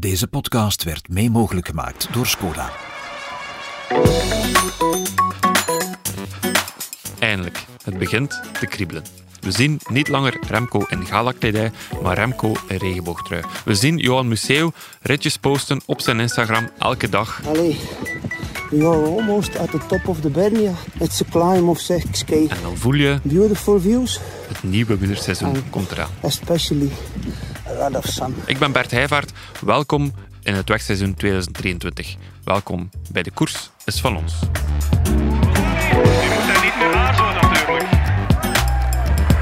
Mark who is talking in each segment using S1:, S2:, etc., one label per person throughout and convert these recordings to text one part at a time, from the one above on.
S1: Deze podcast werd mee mogelijk gemaakt door Skoda.
S2: Eindelijk, het begint te kriebelen. We zien niet langer Remco in galakledij, maar Remco in regenboogtrui. We zien Johan Museeuw ritjes posten op zijn Instagram elke dag.
S3: Allee, we are almost at the top of the Bernia. It's a climb of 6k.
S2: En dan voel je,
S3: Beautiful views,
S2: het nieuwe wielerseizoen komt eraan.
S3: especially lot of sun.
S2: Ik ben Bert Heijvaart. Welkom in het wegseizoen 2023. Welkom bij De Koers is van ons.
S4: moet daar niet meer aarzelen natuurlijk.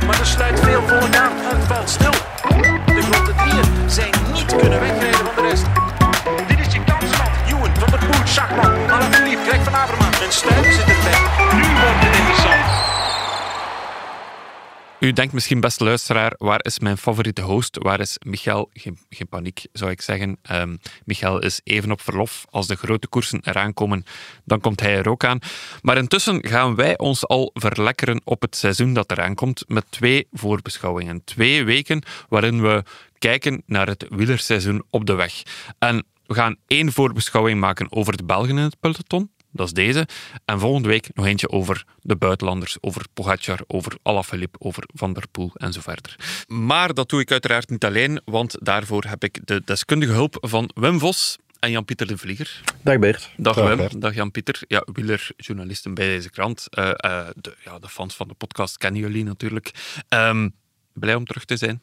S5: Maar er sluit veel volk aan. Het valt stil. De grote drieën zijn niet kunnen wegrijden van de rest.
S4: Dit is je kans, man.
S5: Ewan, Van der Poel, Schachman, Alaphilippe, Greg van Avermaat en Stuy zit erbij.
S4: Nu wordt het.
S2: U denkt misschien, beste luisteraar, waar is mijn favoriete host? Waar is Michael? Geen, geen paniek, zou ik zeggen. Ehm Michael is even op verlof. Als de grote koersen eraan komen, dan komt hij er ook aan. Maar intussen gaan wij ons al verlekkeren op het seizoen dat eraan komt met twee voorbeschouwingen. Twee weken waarin we kijken naar het wielerseizoen op de weg. En we gaan één voorbeschouwing maken over de Belgen in het peloton. Dat is deze. En volgende week nog eentje over de buitenlanders, over Pogacar, over Alaphilippe, over Van der Poel en zo verder. Maar dat doe ik uiteraard niet alleen, want daarvoor heb ik de deskundige hulp van Wim Vos en Jan-Pieter de Vlieger.
S6: Dag Bert.
S2: Dag
S6: Dag,
S2: Wim,
S6: Bert.
S2: dag Jan-Pieter. Ja, wielerjournalisten bij deze krant. Eh, eh, de, ja, de fans van de podcast kennen jullie natuurlijk. Ehm, blij om terug te zijn.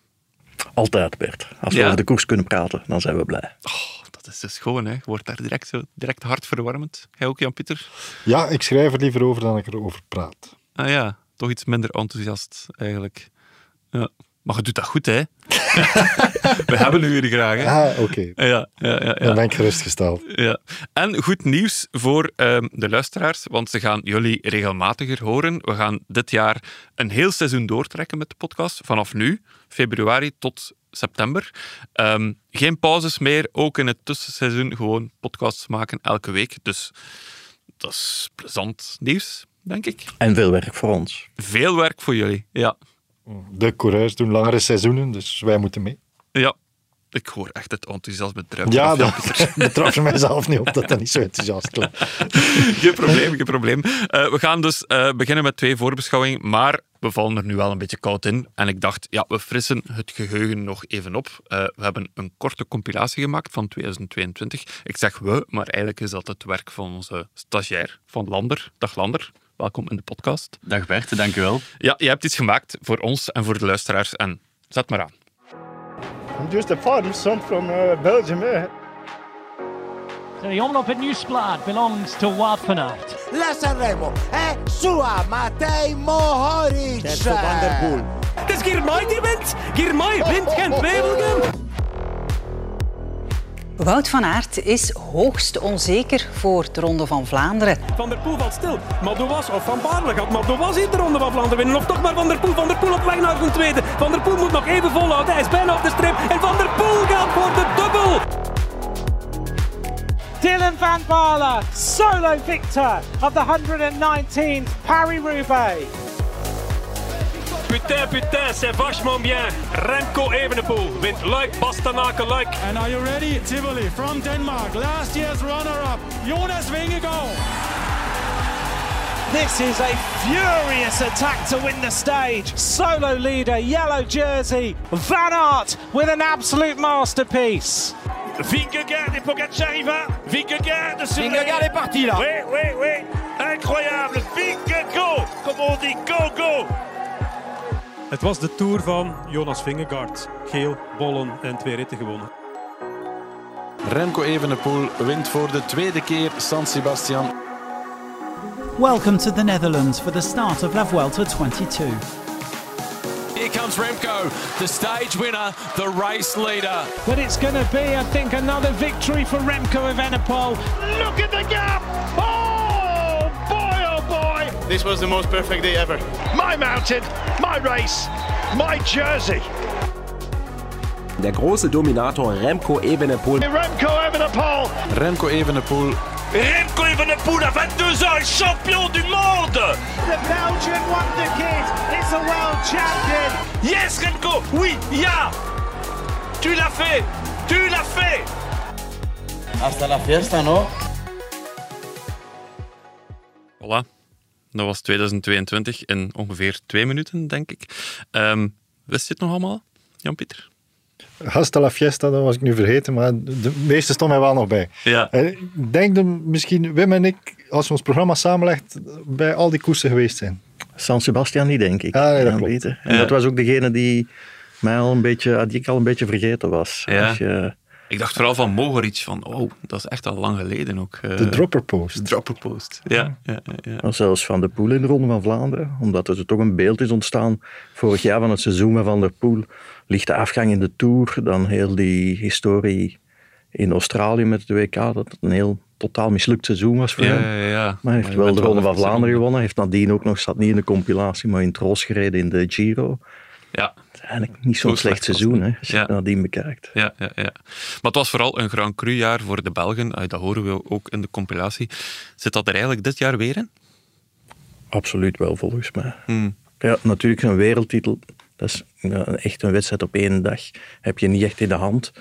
S6: Altijd Bert. Als we
S2: Ja?
S6: over de koers kunnen praten, dan zijn we blij.
S2: Oh, dat is dus gewoon, hè. Je wordt daar direct, zo, direct hartverwarmend. Jij ook, Jan-Pieter?
S7: Ja, ik schrijf er liever over dan ik erover praat.
S2: Ah ja, toch iets minder enthousiast eigenlijk. Ja. Maar je doet dat goed, hè? We hebben u hier graag, hè?
S7: Ah, oké.
S2: Ja, ja, ja.
S7: Dan ben ik gerustgesteld.
S2: Ja. En goed nieuws voor ehm, de luisteraars, want ze gaan jullie regelmatiger horen. We gaan dit jaar een heel seizoen doortrekken met de podcast, vanaf nu, februari tot september. Ehm, geen pauzes meer, ook in het tussenseizoen gewoon podcasts maken elke week. Dus dat is plezant nieuws, denk ik.
S6: En veel werk voor ons.
S2: Veel werk voor jullie, ja.
S7: De coureurs doen langere seizoenen, dus wij moeten mee.
S2: Ja, ik hoor echt het enthousiasme druipen.
S7: Ja, dat betraf er mijzelf niet op dat dat niet zo enthousiast klinkt.
S2: geen probleem, geen probleem. Eh, we gaan dus eh, beginnen met twee voorbeschouwingen, maar we vallen er nu wel een beetje koud in. En ik dacht, ja, we frissen het geheugen nog even op. Eh, we hebben een korte compilatie gemaakt van 2022. Ik zeg we, maar eigenlijk is dat het werk van onze stagiair, van Lander. Dag Lander, welkom in de podcast.
S8: Dag Bert, dank u wel.
S2: Ja, je hebt iets gemaakt voor ons en voor de luisteraars. En zet maar aan.
S3: I'm just a farm son from uh, Belgium, eh?
S9: The omloop at Nieuwsblad belongs to Wout van Aert.
S10: La Sanremo è sua Matej Mohoric.
S3: Terzo Van der Poel.
S5: Het is Girmay die wint. Girmay wint Gent-Wevelgem.
S11: Wout van Aert is hoogst onzeker voor de Ronde van Vlaanderen.
S5: Van der Poel valt stil. Madouas of Van Baarle gaat Madouas hier de Ronde van Vlaanderen winnen. Of toch maar Van der Poel. Van der Poel op weg naar de tweede. Van der Poel moet nog even volhouden. Hij is bijna op de streep. En Van der Poel gaat voor de dubbel.
S9: Dylan van Baarle, solo victor of the 119th Paris-Roubaix.
S4: Putain, putain, c'est vachement bien. Remco Evenepoel wint Luik, Bastenaken, Luik.
S9: And are you ready? Tivoli from Denmark, last year's runner-up, Jonas Vingegaard. This is a furious attack to win the stage. Solo leader, yellow jersey, Van Aert with an absolute masterpiece.
S4: Vingegaard et Pogacar y va. Vingegaard
S10: Vingegaard est parti là.
S4: Oui, oui, oui. Incroyable. Vingegaard, comme on dit, go, go.
S12: Het was de Tour van Jonas Vingegaard. Geel, bollen en twee ritten gewonnen.
S8: Remco Evenepoel wint voor de tweede keer San Sebastian.
S9: Welcome to the Netherlands for the start of La Vuelta 22.
S4: Here comes Remco, the stage winner, the race leader.
S9: But it's going to be, I think, another victory for Remco Evenepoel.
S4: Look at the gap. Oh, boy, oh, boy.
S12: This was the most perfect day ever.
S4: My mountain, my race, my jersey.
S10: Der große Dominator Remco Evenepoel.
S4: Remco Evenepoel.
S8: Remco Evenepoel
S4: Remco Evenepoel à 22 ans est champion du monde.
S9: The Belgian wonder kid is a world champion.
S4: Yes, Remco, oui, ja. Tu l'as fait, tu l'as fait.
S10: Hasta la fiesta, no?
S2: Voilà. Dat was 2022 in ongeveer twee minuten, denk ik. Um, wist je het nog allemaal, Jan-Pieter?
S7: Hasta la fiesta, dat was ik nu vergeten, maar de meeste stond mij wel nog bij.
S2: Ja.
S7: Ik denk dat misschien Wim en ik, als je ons programma samenlegt, bij al die koersen geweest zijn.
S6: San Sebastian niet, denk ik.
S7: Ah, nee, dat klopt.
S6: En
S2: Ja.
S6: dat was ook degene die, mij al een beetje, die ik al een beetje vergeten was.
S2: Ja.
S6: Als je,
S2: Ik dacht vooral van Mogoric, van oh, dat is echt al lang geleden ook. eh,
S7: De dropper post.
S2: de dropper post. Ja, ja, ja,
S6: zelfs Van der Poel in de Ronde van Vlaanderen, omdat er toch een beeld is ontstaan vorig jaar van het seizoen met Van der Poel. Lichte afgang in de Tour, dan heel die historie in Australië met het WK, dat het een heel totaal mislukt seizoen was voor
S2: Ja,
S6: hem.
S2: ja, ja.
S6: Maar hij heeft wel de Ronde van Vlaanderen gewonnen, heeft nadien ook nog, zat niet in de compilatie, maar in het roos gereden in de Giro.
S2: Ja,
S6: Het is eigenlijk niet zo'n
S2: Zo
S6: slecht seizoen, hè, als je het nadien bekijkt.
S2: ja, ja, ja. Maar het was vooral een Grand Cru jaar voor de Belgen. Ah, Dat horen we ook in de compilatie. Zit dat er eigenlijk dit jaar weer in?
S6: Absoluut wel, volgens mij.
S2: Hmm.
S6: Ja, natuurlijk een wereldtitel. Dat is ja, echt een wedstrijd op één dag. Heb je niet echt in de hand.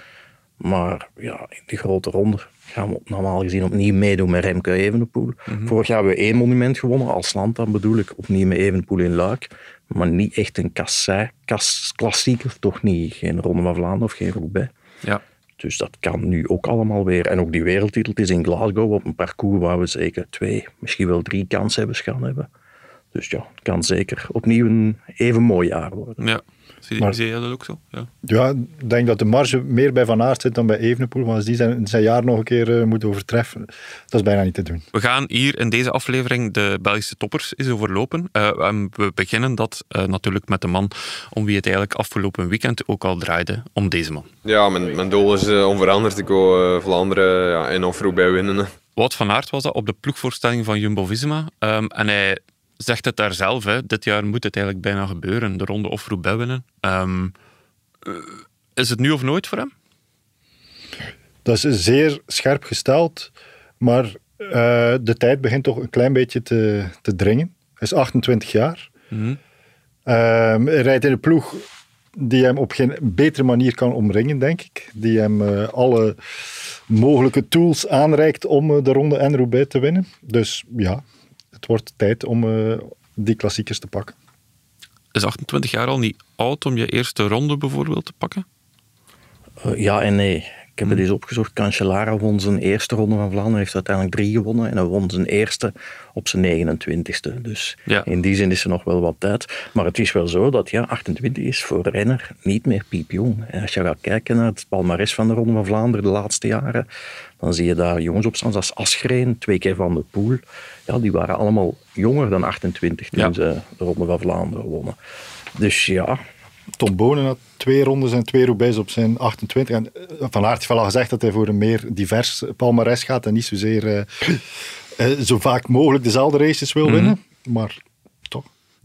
S6: Maar ja, in de grote ronde gaan we normaal gezien opnieuw meedoen met Remco Evenepoel. Vorig jaar hebben we één monument gewonnen, als land dan bedoel ik, opnieuw met Evenepoel in Luik. Maar niet echt een kassei, kas, klassieker, toch niet. Geen Ronde van Vlaanderen of geen Roubaix.
S2: Ja.
S6: Dus dat kan nu ook allemaal weer. En ook die wereldtitel is in Glasgow op een parcours waar we zeker twee, misschien wel drie kansen gaan hebben. Dus ja, het kan zeker opnieuw een even mooi jaar worden.
S2: ja. Zie,
S7: Maar-
S2: zie je dat ook zo? Ja.
S7: Ja, ik denk dat de marge meer bij Van Aert zit dan bij Evenepoel. Maar als die zijn, zijn jaar nog een keer eh, moet overtreffen, dat is bijna niet te doen.
S2: We gaan hier in deze aflevering de Belgische toppers eens overlopen. Eh, en we beginnen dat eh, natuurlijk met de man om wie het eigenlijk afgelopen weekend ook al draaide, om deze man.
S13: Ja, mijn, mijn doel is onveranderd. Ik wil Vlaanderen ja, en of bij winnen.
S2: Wout van Aert was dat op de ploegvoorstelling van Jumbo-Visma. Ehm, en hij zegt het daar zelf, hè, dit jaar moet het eigenlijk bijna gebeuren, de ronde of Roubaix winnen. Ehm, eh, is het nu of nooit voor hem?
S7: Dat is zeer scherp gesteld, maar eh, de tijd begint toch een klein beetje te, te dringen. Hij is 28 jaar. Ehm, hij rijdt in een ploeg die hem op geen betere manier kan omringen, denk ik. Die hem eh, alle mogelijke tools aanreikt om de ronde en Roubaix te winnen. Dus ja, het wordt tijd om eh, die klassiekers te pakken.
S2: Is 28 jaar al niet oud om je eerste ronde bijvoorbeeld te pakken?
S6: Eh, ja en nee. Ik heb het eens opgezocht. Cancellara won zijn eerste ronde van Vlaanderen. heeft uiteindelijk drie gewonnen. En hij won zijn eerste op zijn 29ste. Dus
S2: Ja.
S6: in die zin is er nog wel wat tijd. Maar het is wel zo dat ja, 28 is voor renner niet meer piepjong. En als je gaat kijken naar het palmares van de Ronde van Vlaanderen de laatste jaren, dan zie je daar jongens op staan als Asgreen, twee keer Van de Poel. Ja, die waren allemaal jonger dan 28 toen
S2: Ja.
S6: ze de Ronde van Vlaanderen wonnen. Dus ja,
S7: Tom Bonen had twee rondes en twee Roubaix op zijn 28. En eh, Van Aert heeft wel al gezegd dat hij voor een meer divers palmares gaat en niet zozeer eh, eh, zo vaak mogelijk dezelfde races wil
S2: Mhm.
S7: winnen. Maar.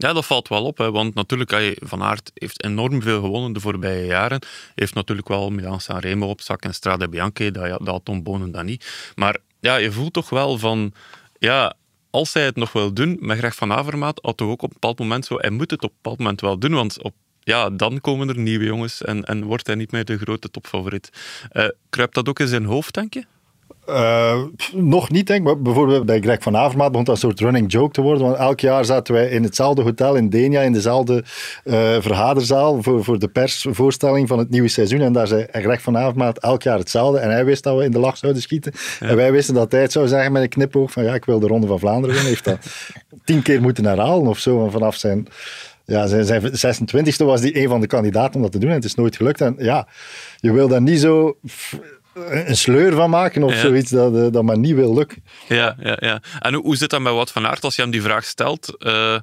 S2: Ja, dat valt wel op. Hè, want natuurlijk, Van Aert heeft enorm veel gewonnen de voorbije jaren. Heeft natuurlijk wel Milan Sanremo op zak en Strade Bianche. Dat, dat had Tom Bonen dan niet. Maar ja, je voelt toch wel van... Ja, als hij het nog wil doen, met Greg van Avermaat, had hij ook op een bepaald moment zo... Hij moet het op een bepaald moment wel doen, want op, ja, dan komen er nieuwe jongens en, en wordt hij niet meer de grote topfavoriet. Eh kruipt dat ook in zijn hoofd, denk je?
S7: Eh, nog niet, denk ik. Maar bijvoorbeeld bij Greg van Avermaat begon dat een soort running joke te worden. Want elk jaar zaten wij in hetzelfde hotel in Denia, in dezelfde eh, vergaderzaal voor, voor de persvoorstelling van het nieuwe seizoen. En daar zei Greg van Avermaat elk jaar hetzelfde. En hij wist dat we in de lach zouden schieten. En wij wisten dat hij het zou zeggen met een knipoog van ja, ik wil de Ronde van Vlaanderen winnen. Heeft dat tien keer moeten herhalen of zo. En vanaf zijn... Ja, zijn, zijn 26e was die een van de kandidaten om dat te doen en het is nooit gelukt. En ja, je wil daar niet zo een sleur van maken of
S2: Ja.
S7: zoiets dat, eh, dat maar niet wil lukken.
S2: Ja, ja, ja. En hoe, hoe zit dat met Wout van Aert als je hem die vraag stelt? Eh,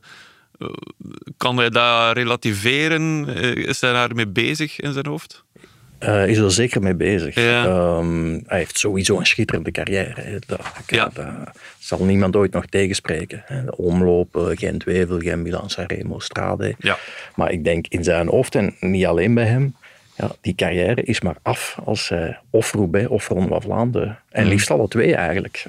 S2: kan hij dat relativeren? Eh, is hij daarmee bezig in zijn hoofd?
S6: eh, is er zeker mee bezig.
S2: Ja.
S6: Ehm, hij heeft sowieso een schitterende carrière. hè. Dat,
S2: Ja.
S6: dat zal niemand ooit nog tegenspreken. hè. De Omloop, Gent-Wevelgem, Milan Sanremo, Strade.
S2: Ja.
S6: Maar ik denk in zijn hoofd, en niet alleen bij hem, ja, die carrière is maar af als hij of Roubaix of Ronde van Vlaanderen, en
S2: Mhm.
S6: liefst alle twee eigenlijk,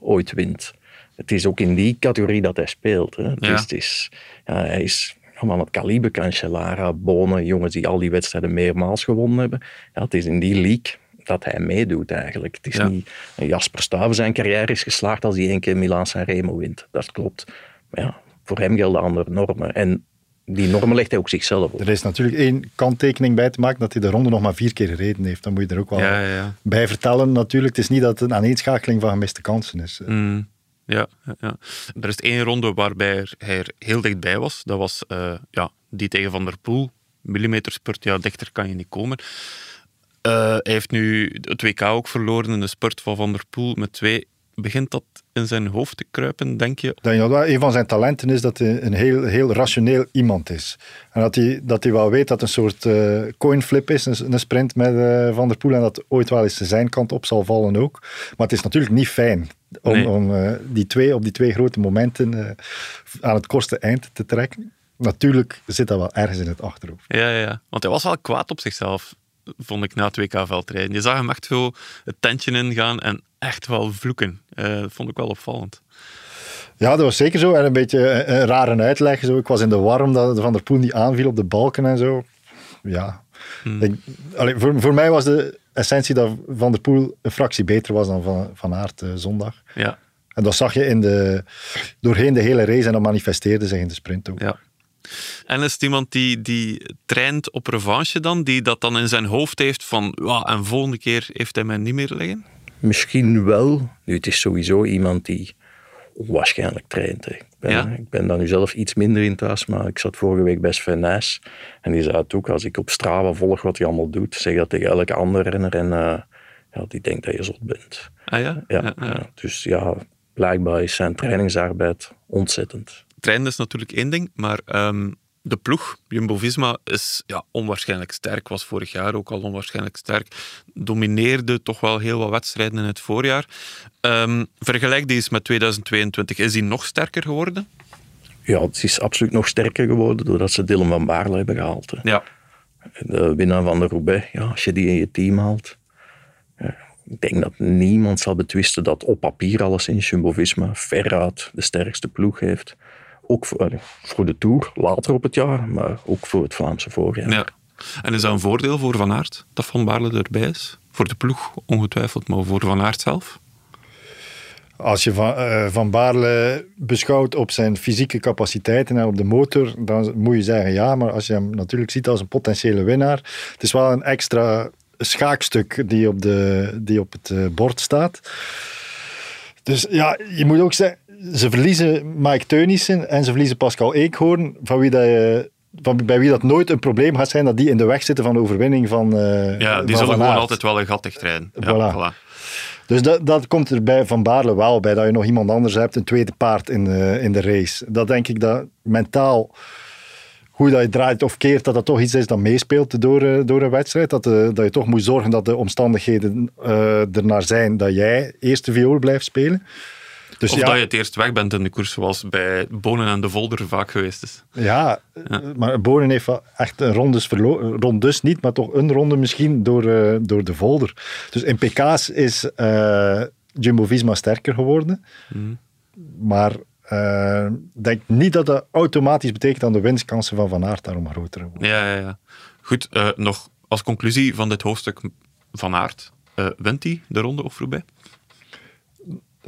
S6: ooit wint. Het is ook in die categorie dat hij speelt. Hè. Het
S2: Ja.
S6: is, het is, ja, hij is van het kaliber Cancellara, Bonen, jongens die al die wedstrijden meermaals gewonnen hebben. Ja, het is in die league dat hij meedoet eigenlijk. Het is
S2: Ja.
S6: niet... Jasper Stuyven zijn carrière is geslaagd als hij één keer Milaan Sanremo wint. Dat klopt. Maar ja, voor hem gelden andere normen. En die normen legt hij ook zichzelf op.
S7: Er is natuurlijk één kanttekening bij te maken dat hij de ronde nog maar vier keer gereden heeft. Dan moet je er ook wel
S2: Ja, ja, ja.
S7: bij vertellen natuurlijk. Het is niet dat het een aaneenschakeling van gemiste kansen is.
S2: Mm, ja, ja, ja. Er is één ronde waarbij hij er heel dichtbij was. Dat was eh, ja, die tegen Van der Poel. Millimeterspurt, ja, dichter kan je niet komen. Eh, hij heeft nu het WK ook verloren in de spurt van Van der Poel met twee. Begint dat in zijn hoofd te kruipen, denk je?
S7: Dat je wel, een van zijn talenten is dat hij een heel, heel rationeel iemand is. En dat hij, dat hij wel weet dat het een soort eh coinflip is, een, een sprint met eh, Van der Poel, en dat ooit wel eens zijn kant op zal vallen ook. Maar het is natuurlijk niet fijn om,
S2: Nee.
S7: om eh, die twee, op die twee grote momenten aan het kortste eind te trekken. Natuurlijk zit dat wel ergens in het achterhoofd.
S2: Ja, ja, ja. Want hij was wel kwaad op zichzelf, vond ik na het WK-veldrijden. Je zag hem echt zo het tentje ingaan en echt wel vloeken. Eh, dat vond ik wel opvallend.
S7: Ja, dat was zeker zo. En een beetje een, een rare uitleg. Zo. Ik was in de warm dat Van der Poel niet aanviel op de balken en zo. Ja. Ik, allee, voor, voor mij was de essentie dat Van der Poel een fractie beter was dan Van, van Aert eh, zondag.
S2: Ja.
S7: En dat zag je in de, doorheen de hele race en dat manifesteerde zich in de sprint ook.
S2: Ja. En is het iemand die, die traint op revanche dan, die dat dan in zijn hoofd heeft van, ja, en volgende keer heeft hij mij niet meer liggen?
S6: Misschien wel. Nu, het is sowieso iemand die onwaarschijnlijk traint. hè. Ik ben,
S2: Ja?
S6: ik ben daar nu zelf iets minder in thuis, maar ik zat vorige week bij Sven Nys. En die zei het ook, als ik op Strava volg wat hij allemaal doet, zeg dat tegen elke andere renner. En ja, die denkt dat je zot bent.
S2: Ah ja?
S6: Ja,
S2: Ja, ja.
S6: ja. Dus ja, blijkbaar is zijn trainingsarbeid ontzettend.
S2: Trainen is natuurlijk één ding, maar ehm, de ploeg, Jumbo-Visma, is ja, onwaarschijnlijk sterk. Was vorig jaar ook al onwaarschijnlijk sterk. Domineerde toch wel heel wat wedstrijden in het voorjaar. Ehm, vergelijk die eens met 2022. Is die nog sterker geworden?
S6: Ja, het is absoluut nog sterker geworden doordat ze Dylan van Baarle hebben gehaald. hè.
S2: Ja.
S6: De winnaar van de Roubaix, ja, als je die in je team haalt. Ja, ik denk dat niemand zal betwisten dat op papier alleszins Jumbo-Visma veruit de sterkste ploeg heeft. Ook voor, de Tour, later op het jaar, maar ook voor het Vlaamse voorjaar.
S2: Ja. En is dat een voordeel voor Van Aert, dat Van Baarle erbij is? Voor de ploeg, ongetwijfeld, maar voor Van Aert zelf?
S7: Als je Van, eh, van Baarle beschouwt op zijn fysieke capaciteiten en op de motor, dan moet je zeggen ja. Maar als je hem natuurlijk ziet als een potentiële winnaar, het is wel een extra schaakstuk die op, de, die op het eh, bord staat. Dus ja, je moet ook zeggen, ze verliezen Mike Teunissen en ze verliezen Pascal Eekhoorn, van wie dat je, van, bij wie dat nooit een probleem gaat zijn dat die in de weg zitten van de overwinning van eh,
S2: Ja, die
S7: van
S2: zullen gewoon altijd wel een gat dichtrijden. Ja,
S7: Voilà. Dus dat, dat komt er bij Van Baarle wel bij, dat je nog iemand anders hebt, een tweede paard in de, in de race. Dat denk ik dat mentaal, hoe dat je draait of keert, dat dat toch iets is dat meespeelt door, eh, door een wedstrijd. Dat, eh, dat je toch moet zorgen dat de omstandigheden eh ernaar zijn dat jij eerste viool blijft spelen. Dus
S2: of
S7: ja,
S2: dat je het eerst weg bent in de koers, zoals bij Bonen en de Volder vaak geweest is.
S7: Ja, maar Bonen heeft echt een rondes verloren. Rondes niet, maar toch een ronde misschien door, eh, door de Volder. Dus in PK's is eh, Jumbo-Visma sterker geworden. Maar eh, ik denk niet dat dat automatisch betekent dat de winstkansen van Van Aert daarom groter worden.
S2: Ja, ja, ja. Goed, eh, nog als conclusie van dit hoofdstuk van Aert. eh, wint hij de ronde of Roubaix?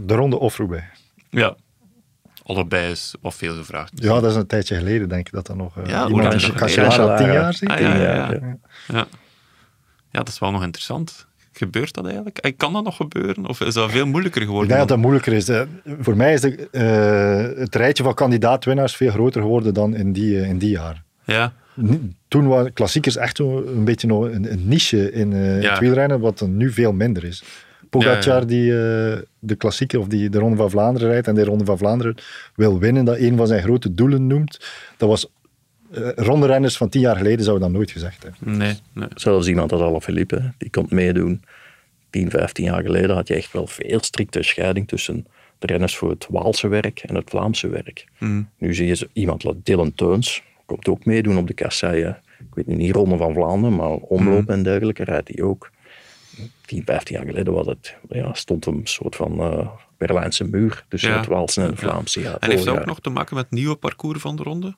S7: De ronde of Roubaix.
S2: Ja. Allebei is wat veel gevraagd.
S7: Ja, dat is een tijdje geleden, denk ik dat dat nog... eh,
S2: Ja,
S7: iemand in tien jaar.
S2: Ah, ja, ja, ja. Ja. ja, dat is wel nog interessant. Gebeurt dat eigenlijk? Kan dat nog gebeuren? Of is dat veel moeilijker
S7: Ik
S2: geworden?
S7: denk dat
S2: dan?
S7: dat moeilijker is. Eh, Voor mij is de, eh, het rijtje van kandidaat-winnaars veel groter geworden dan in die, in die jaar.
S2: Ja.
S7: Toen waren klassiekers echt een beetje nog een, een niche in het wielrennen, wat er nu veel minder is. Pogacar
S2: Ja, ja.
S7: die eh, de klassieker of die de Ronde van Vlaanderen rijdt en de Ronde van Vlaanderen wil winnen, dat een van zijn grote doelen noemt, dat was eh rondrenners van tien jaar geleden zouden dat nooit gezegd hebben.
S2: Nee, nee.
S6: Zelfs iemand als Alaphilippe, die komt meedoen. 10, 15 jaar geleden had je echt wel veel strikte scheiding tussen de renners voor het Waalse werk en het Vlaamse werk.
S2: Mm.
S6: Nu zie je iemand als Dylan Teuns, komt ook meedoen op de kasseien. Ik weet nu niet Ronde van Vlaanderen, maar omloop
S2: Mm.
S6: en dergelijke rijdt hij ook. 10, 15 jaar geleden was het, ja, stond een soort van eh, Berlijnse muur tussen
S2: Ja.
S6: het Waalse en het. Vlaamse. Ja,
S2: En heeft dat ook nog te maken met het nieuwe parcours van de ronde?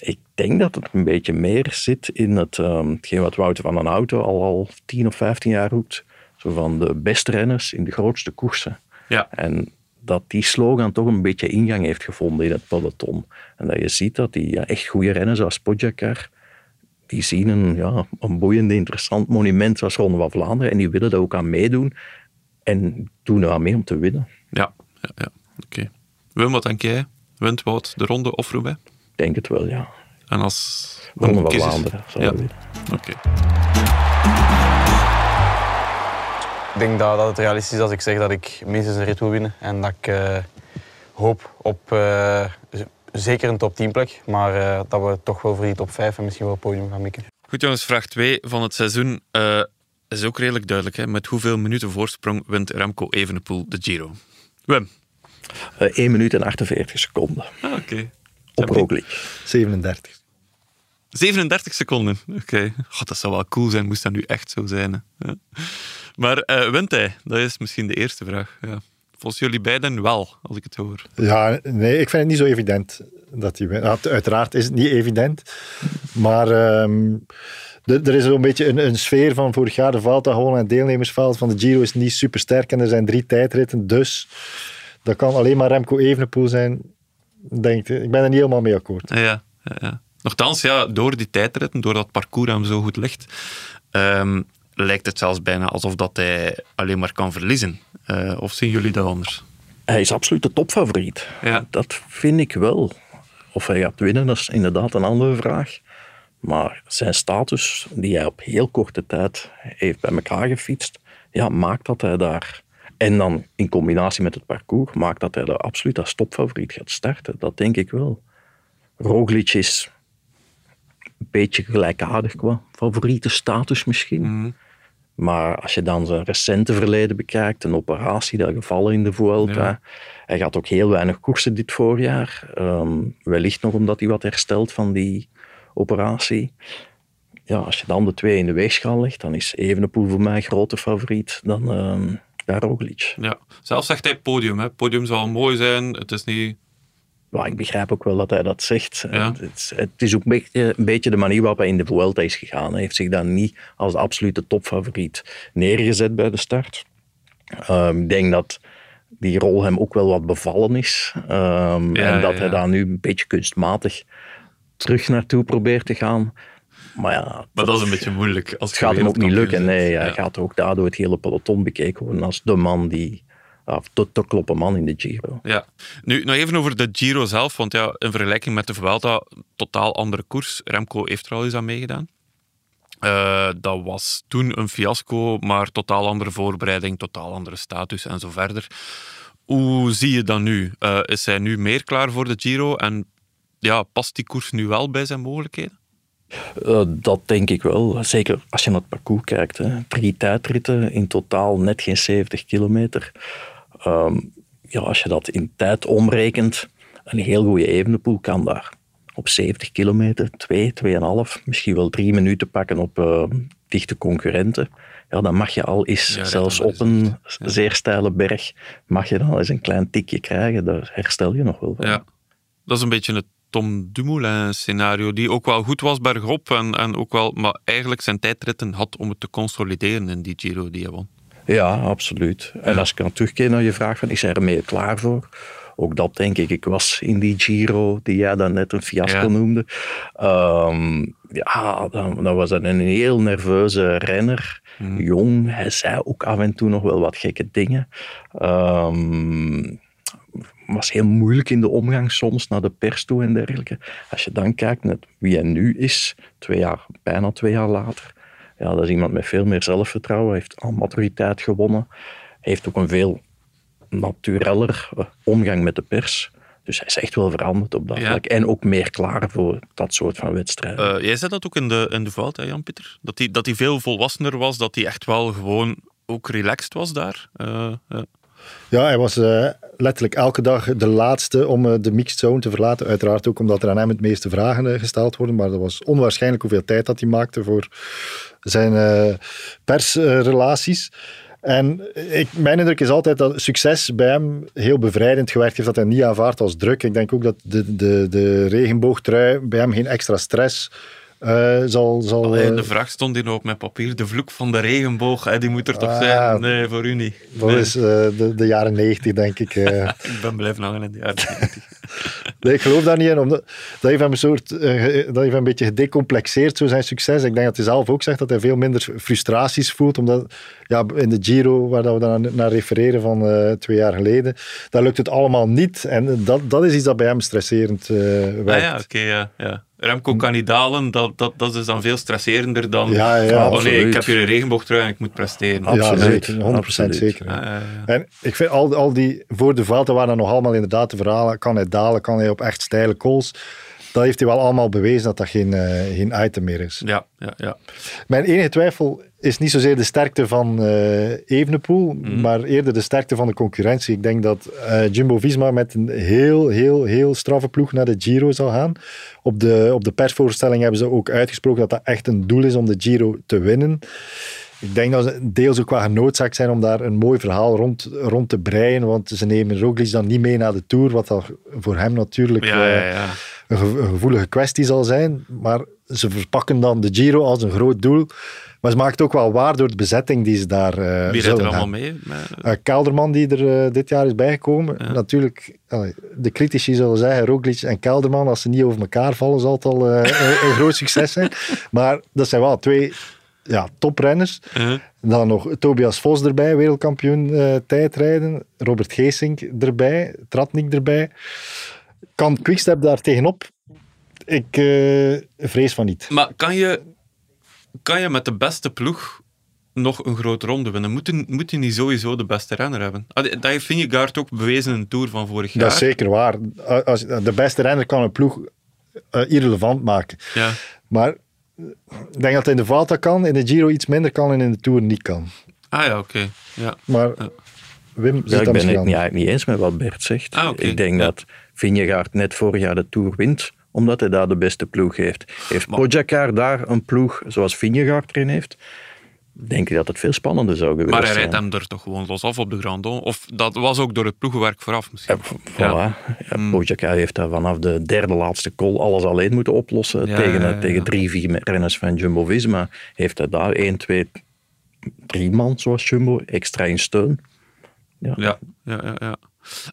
S6: Ik denk dat het een beetje meer zit in het, um, hetgeen wat Wouter van een Auto al, al 10 of 15 jaar roept. Zo van de beste renners in de grootste koersen.
S2: Ja.
S6: En dat die slogan toch een beetje ingang heeft gevonden in het peloton. En dat je ziet dat die ja, echt goede renners zoals Pogacar, die zien een, ja, een boeiend, interessant monument zoals Ronde van Vlaanderen en die willen daar ook aan meedoen en doen er aan mee om te winnen.
S2: Ja, ja, ja. oké. Wim, wat denk jij? Wint Wout de ronde of Roubaix?
S6: Ik denk het wel, ja.
S2: En als...
S6: Ronde van Vlaanderen, zou
S2: ja. Oké.
S14: Ik denk dat, dat het realistisch is als ik zeg dat ik minstens een rit wil winnen. En dat ik eh, hoop op eh, zeker een top 10 plek. Maar eh, dat we toch wel voor die top 5 en misschien wel het podium gaan mikken.
S2: Goed jongens, vraag 2 van het seizoen eh, is ook redelijk duidelijk. Hè? Met hoeveel minuten voorsprong wint Remco Evenepoel de Giro? Wim?
S6: Eh 1 minuut en 48 seconden.
S2: Ah, oké.
S6: Op Roglic.
S7: 37.
S2: 37 seconden. Oké. God, dat zou wel cool zijn, moest dat nu echt zo zijn. Hè? Ja. Maar eh, wint hij? Dat is misschien de eerste vraag. Ja. Volgens jullie beiden wel, als ik het hoor.
S7: Ja, nee, ik vind het niet zo evident dat hij wint. Ja, Uiteraard is het niet evident. Maar ehm, er is zo'n beetje een, een sfeer van vorig jaar. De Vuelta gewoon en het deelnemersveld van de Giro is niet super sterk. En er zijn drie tijdritten. Dus dat kan alleen maar Remco Evenepoel zijn. Denk ik. ik ben er niet helemaal mee akkoord.
S2: Ja, ja, ja. Nochtans, ja, door die tijdritten, door dat parcours hem zo goed ligt, ehm, lijkt het zelfs bijna alsof dat hij alleen maar kan verliezen. Eh, of zien jullie dat anders?
S6: Hij is absoluut de topfavoriet.
S2: Ja.
S6: Dat vind ik wel. Of hij gaat winnen, dat is inderdaad een andere vraag. Maar zijn status, die hij op heel korte tijd heeft bij elkaar gefietst, ja, maakt dat hij daar... En dan in combinatie met het parcours, maakt dat hij daar absoluut als topfavoriet gaat starten. Dat denk ik wel. Roglic is een beetje gelijkaardig qua favoriete status misschien. Maar als je dan zijn recente verleden bekijkt, een operatie, dat gevallen in de Vuelta.
S2: Ja.
S6: Hij gaat ook heel weinig koersen dit voorjaar. Ehm, wellicht nog omdat hij wat herstelt van die operatie. Ja, als je dan de twee in de weegschaal legt, dan is Evenepoel voor mij groter favoriet dan ja, Roglic.
S2: Ja. Zelf zegt hij podium. Hè. Podium zal mooi zijn. Het is niet...
S6: Maar ik begrijp ook wel dat hij dat zegt. Het, is, het is ook een beetje, een beetje de manier waarop hij in de Vuelta is gegaan. Hij heeft zich dan niet als de absolute topfavoriet neergezet bij de start. Ehm, ik denk dat die rol hem ook wel wat bevallen is. Ehm,
S2: Ja,
S6: en dat
S2: ja,
S6: hij daar nu een beetje kunstmatig terug naartoe probeert te gaan. Maar ja,
S2: Maar dat is een beetje moeilijk. Als
S6: het gaat hem ook niet lukken. Nee, hij gaat ook daardoor het hele peloton bekeken worden als de man die... Ja, de, de kloppe man in de Giro.
S2: Ja. Nu, nog even over de Giro zelf, want ja, in vergelijking met de Vuelta, totaal andere koers. Remco heeft er al eens aan meegedaan. Eh, dat was toen een fiasco, maar totaal andere voorbereiding, totaal andere status en zo verder. Hoe zie je dat nu? Eh, is hij nu meer klaar voor de Giro en ja, past die koers nu wel bij zijn mogelijkheden?
S6: Eh, dat denk ik wel. Zeker als je naar het parcours kijkt. Hè. Drie tijdritten, in totaal net geen 70 kilometer. Ehm, ja, als je dat in tijd omrekent, een heel goede Evenepoel kan daar op 70 kilometer, 2, 2,5, misschien wel drie minuten pakken op eh, dichte concurrenten. Ja, dan mag je al eens,
S2: Ja,
S6: zelfs op een zeer steile berg, mag je dan al eens een klein tikje krijgen. Daar herstel je nog wel van.
S2: Ja. Dat is een beetje het Tom Dumoulin scenario, die ook wel goed was bergop en, en ook wel, maar eigenlijk zijn tijdritten had om het te consolideren in die Giro die hij won.
S6: Ja, absoluut. En als ik dan terugkeer naar je vraag van is hij ermee klaar voor? Ook dat denk ik. Ik was in die Giro die jij dan net een fiasco
S2: Ja.
S6: noemde. Ehm, ja, dan, dan was dat een heel nerveuze renner. Jong. Hij zei ook af en toe nog wel wat gekke dingen. Ehm, was heel moeilijk in de omgang soms naar de pers toe en dergelijke. Als je dan kijkt naar wie hij nu is, twee jaar, bijna twee jaar later, ja, dat is iemand met veel meer zelfvertrouwen, heeft al maturiteit gewonnen, heeft ook een veel natureller eh, omgang met de pers. Dus hij is echt wel veranderd op dat
S2: Ja.
S6: vlak. En ook meer klaar voor dat soort van wedstrijden.
S2: Eh, jij zei dat ook in de, in de Vuelta, Jan-Pieter? Dat hij dat hij veel volwassener was, dat hij echt wel gewoon ook relaxed was daar? Eh, ja.
S7: Ja, hij was letterlijk elke dag de laatste om de mixed zone te verlaten. Uiteraard ook omdat er aan hem het meeste vragen gesteld worden. Maar dat was onwaarschijnlijk hoeveel tijd dat hij maakte voor zijn eh, persrelaties. En ik, mijn indruk is altijd dat succes bij hem heel bevrijdend gewerkt heeft, dat hij niet aanvaardt als druk. Ik denk ook dat de, de, de regenboogtrui bij hem geen extra stress uh, zal... zal
S2: Allee, de vraag stond hier op mijn papier. De vloek van de regenboog, hè, die moet er toch zijn? Nee, voor u niet.
S7: Dat is uh, de, de, jaren negentig, denk ik.
S2: Ik ben blijven hangen in de jaren negentig.
S7: nee, ik geloof daar niet in. Omdat, dat heeft hem een, soort, dat heeft een beetje gedecomplexeerd, zo zijn succes. Ik denk dat hij zelf ook zegt dat hij veel minder frustraties voelt. Omdat ja, in de Giro, waar we dan naar refereren van twee jaar geleden, daar lukt het allemaal niet. En dat, dat is iets dat bij hem stresserend werkt.
S2: Ah ja, oké, okay, ja. ja. Remco kan niet dalen, dat, dat, dat is dan veel stresserender dan
S7: ja, ja,
S2: oh nee, ik heb hier een regenboogtrui en ik moet presteren.
S7: Absoluut, ja, zeker, 100% zeker. En ik vind al, al die, voor de Vuelta waren nog allemaal inderdaad de verhalen, kan hij dalen, kan hij op echt steile calls dat heeft hij wel allemaal bewezen dat dat geen, uh, geen item meer is.
S2: Ja, ja, ja.
S7: Mijn enige twijfel is niet zozeer de sterkte van uh, Evenepoel, mm. maar eerder de sterkte van de concurrentie. Ik denk dat uh, Jumbo-Visma met een heel, heel, heel straffe ploeg naar de Giro zal gaan. Op de, op de persvoorstelling hebben ze ook uitgesproken dat dat echt een doel is om de Giro te winnen. Ik denk dat ze deels ook wel genoodzaakt zijn om daar een mooi verhaal rond, rond te breien, want ze nemen Roglic dan niet mee naar de Tour, wat voor hem natuurlijk
S2: ja, ja, ja.
S7: Een, gevoelige kwestie zal zijn. Maar ze verpakken dan de Giro als een groot doel. Maar ze maakt het ook wel waar door de bezetting die ze daar uh,
S2: Wie rijdt er allemaal mee?
S7: Uh, Kelderman, die er uh, dit jaar is bijgekomen. Natuurlijk, de critici zullen zeggen, Roglic en Kelderman, als ze niet over elkaar vallen, zal het al een, een groot succes zijn. Maar dat zijn wel twee ja, toprenners. -huh. Dan nog Tobias Vos erbij, wereldkampioen tijdrijden. Robert Geesink erbij, Tratnik erbij. Kan Quickstep daar tegenop? Ik vrees van niet.
S2: Maar kan je, kan je met de beste ploeg nog een grote ronde winnen? Moet je, moet je niet sowieso de beste renner hebben? Ah, dat heeft Vingegaard ook bewezen in de Tour van vorig jaar.
S7: Dat is zeker waar. Als, de beste renner kan een ploeg uh, irrelevant maken.
S2: Ja.
S7: Maar ik denk dat hij in de Vuelta kan, in de Giro iets minder kan en in de Tour niet kan.
S2: Ah ja, oké. Ja.
S7: Maar Wim
S6: ja, ik ben het niet, niet eens met wat Bert zegt.
S2: Ah, okay.
S6: Ik denk
S2: ja.
S6: dat Vingegaard net vorig jaar de Tour wint, omdat hij daar de beste ploeg heeft. Heeft Pogacar daar een ploeg zoals Vingegaard erin heeft, denk ik dat het veel spannender zou geweest zijn.
S2: Maar hij rijdt hem er toch gewoon los af op de Grand Of dat was ook door het ploegenwerk vooraf misschien?
S6: Ja, voilà. Ja. Mm. Pogacar heeft daar vanaf de derde laatste call alles alleen moeten oplossen. Ja, tegen, ja, tegen drie, vier renners van Jumbo-Visma heeft hij daar één, twee, drie man zoals Jumbo extra in steun.
S2: Ja, ja, ja. ja,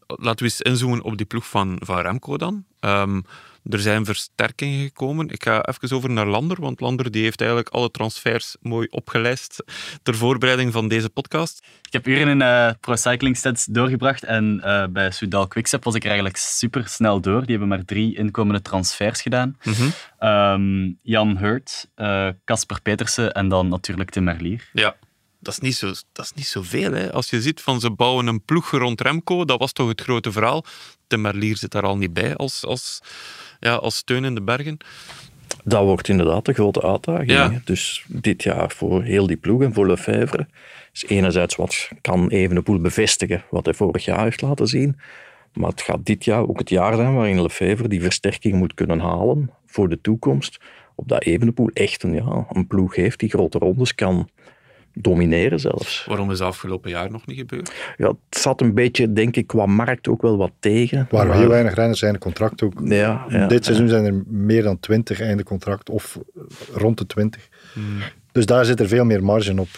S2: Laten we eens inzoomen op die ploeg van, van Remco dan. Um, er zijn versterkingen gekomen. Ik ga even over naar Lander, want Lander die heeft eigenlijk alle transfers mooi opgelijst ter voorbereiding van deze podcast.
S15: Ik heb uren in uh, Pro Cycling Stats doorgebracht en uh, bij Soudal Quickstep was ik er eigenlijk super snel door. Die hebben maar drie inkomende transfers gedaan.
S2: Mm -hmm.
S15: um, Jan Hurt, Casper uh, Petersen en dan natuurlijk Tim Merlier.
S2: Ja, dat is niet, zo, dat is niet zoveel. Hè. Als je ziet van ze bouwen een ploeg rond Remco, dat was toch het grote verhaal. De Merlier zit daar al niet bij als, als, ja, als steun in de bergen.
S6: Dat wordt inderdaad de grote uitdaging.
S2: Ja.
S6: Dus dit jaar voor heel die ploeg en voor Lefebvre is enerzijds wat kan Evenepoel bevestigen wat hij vorig jaar heeft laten zien. Maar het gaat dit jaar ook het jaar zijn waarin Lefebvre die versterking moet kunnen halen voor de toekomst. Op dat Evenepoel echt een, ja, een ploeg heeft die grote rondes kan domineren zelfs.
S2: Waarom is dat afgelopen jaar nog niet gebeurd?
S6: Ja, het zat een beetje, denk ik, qua markt ook wel wat tegen.
S7: Waren heel weinig renners einde contract ook.
S6: Ja, ja,
S7: Dit seizoen zijn er meer dan 20 einde contract, of rond de 20.
S2: Hmm.
S7: Dus daar zit er veel meer marge op.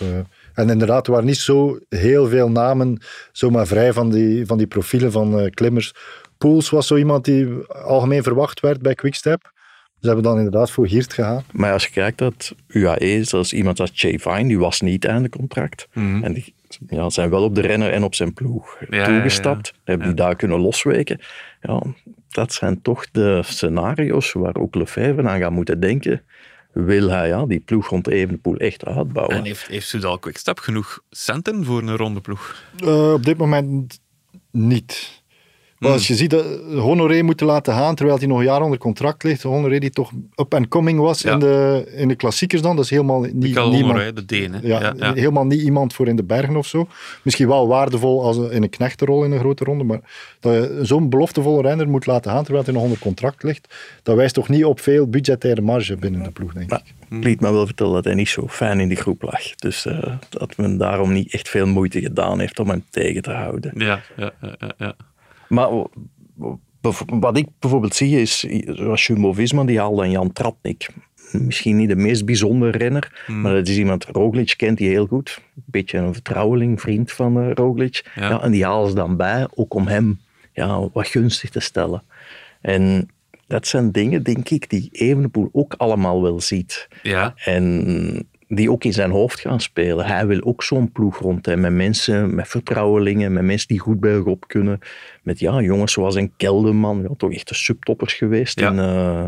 S7: En inderdaad, er waren niet zo heel veel namen zomaar vrij van die, van die profielen van uh, klimmers. Pools was zo iemand die algemeen verwacht werd bij Quickstep. Ze hebben dan inderdaad voor Hiert gegaan.
S6: Maar als je kijkt dat UAE, zoals iemand als Jay Vine, die was niet einde contract.
S2: Mm.
S6: En die ja, zijn wel op de renner en op zijn ploeg
S2: ja,
S6: toegestapt.
S2: Ja, ja.
S6: Hebben die daar kunnen losweken. Ja, dat zijn toch de scenario's waar ook Lefebvre aan gaat moeten denken. Wil hij ja, die ploeg rond Evenepoel echt uitbouwen?
S2: En heeft, heeft Soudal Quickstep genoeg centen voor een ronde ploeg?
S7: Uh, op dit moment niet. Maar als je ziet dat Honoré moeten laten gaan terwijl hij nog een jaar onder contract ligt. Honoré die toch up and coming was in, de, in de klassiekers dan. Dat is helemaal niet, niemand,
S2: Honoré, de Deen. hè.
S7: ja,
S2: Ja, ja.
S7: helemaal niet iemand voor in de bergen of zo. Misschien wel waardevol als een- in een knechtenrol in een grote ronde. Maar dat je zo'n beloftevolle renner moet laten gaan terwijl hij nog onder contract ligt. Dat wijst toch niet op veel budgettaire marge binnen de ploeg, denk ik.
S6: Ik liet me wel vertellen dat hij niet zo fijn in die groep lag. Dus eh, dat men daarom niet echt veel moeite gedaan heeft om hem tegen te houden.
S2: Ja, ja, ja, ja, ja.
S6: Maar wat ik bijvoorbeeld zie is, zoals Jumbo-Visma, die haalt dan Jan Tratnik. Misschien niet de meest bijzondere renner,
S2: Hmm.
S6: maar dat is iemand, Roglic kent die heel goed. Een beetje een vertrouweling, vriend van eh, Roglic.
S2: Ja.
S6: Ja. en die halen ze dan bij, ook om hem ja, wat gunstig te stellen. En dat zijn dingen, denk ik, die Evenepoel ook allemaal wel ziet.
S2: Ja.
S6: En die ook in zijn hoofd gaan spelen. Hij wil ook zo'n ploeg rond hem. Met mensen, met vertrouwelingen, met mensen die goed bij op kunnen. Met ja, jongens zoals een Kelderman, ja, toch echt de subtoppers geweest
S2: Ja.
S6: in, eh,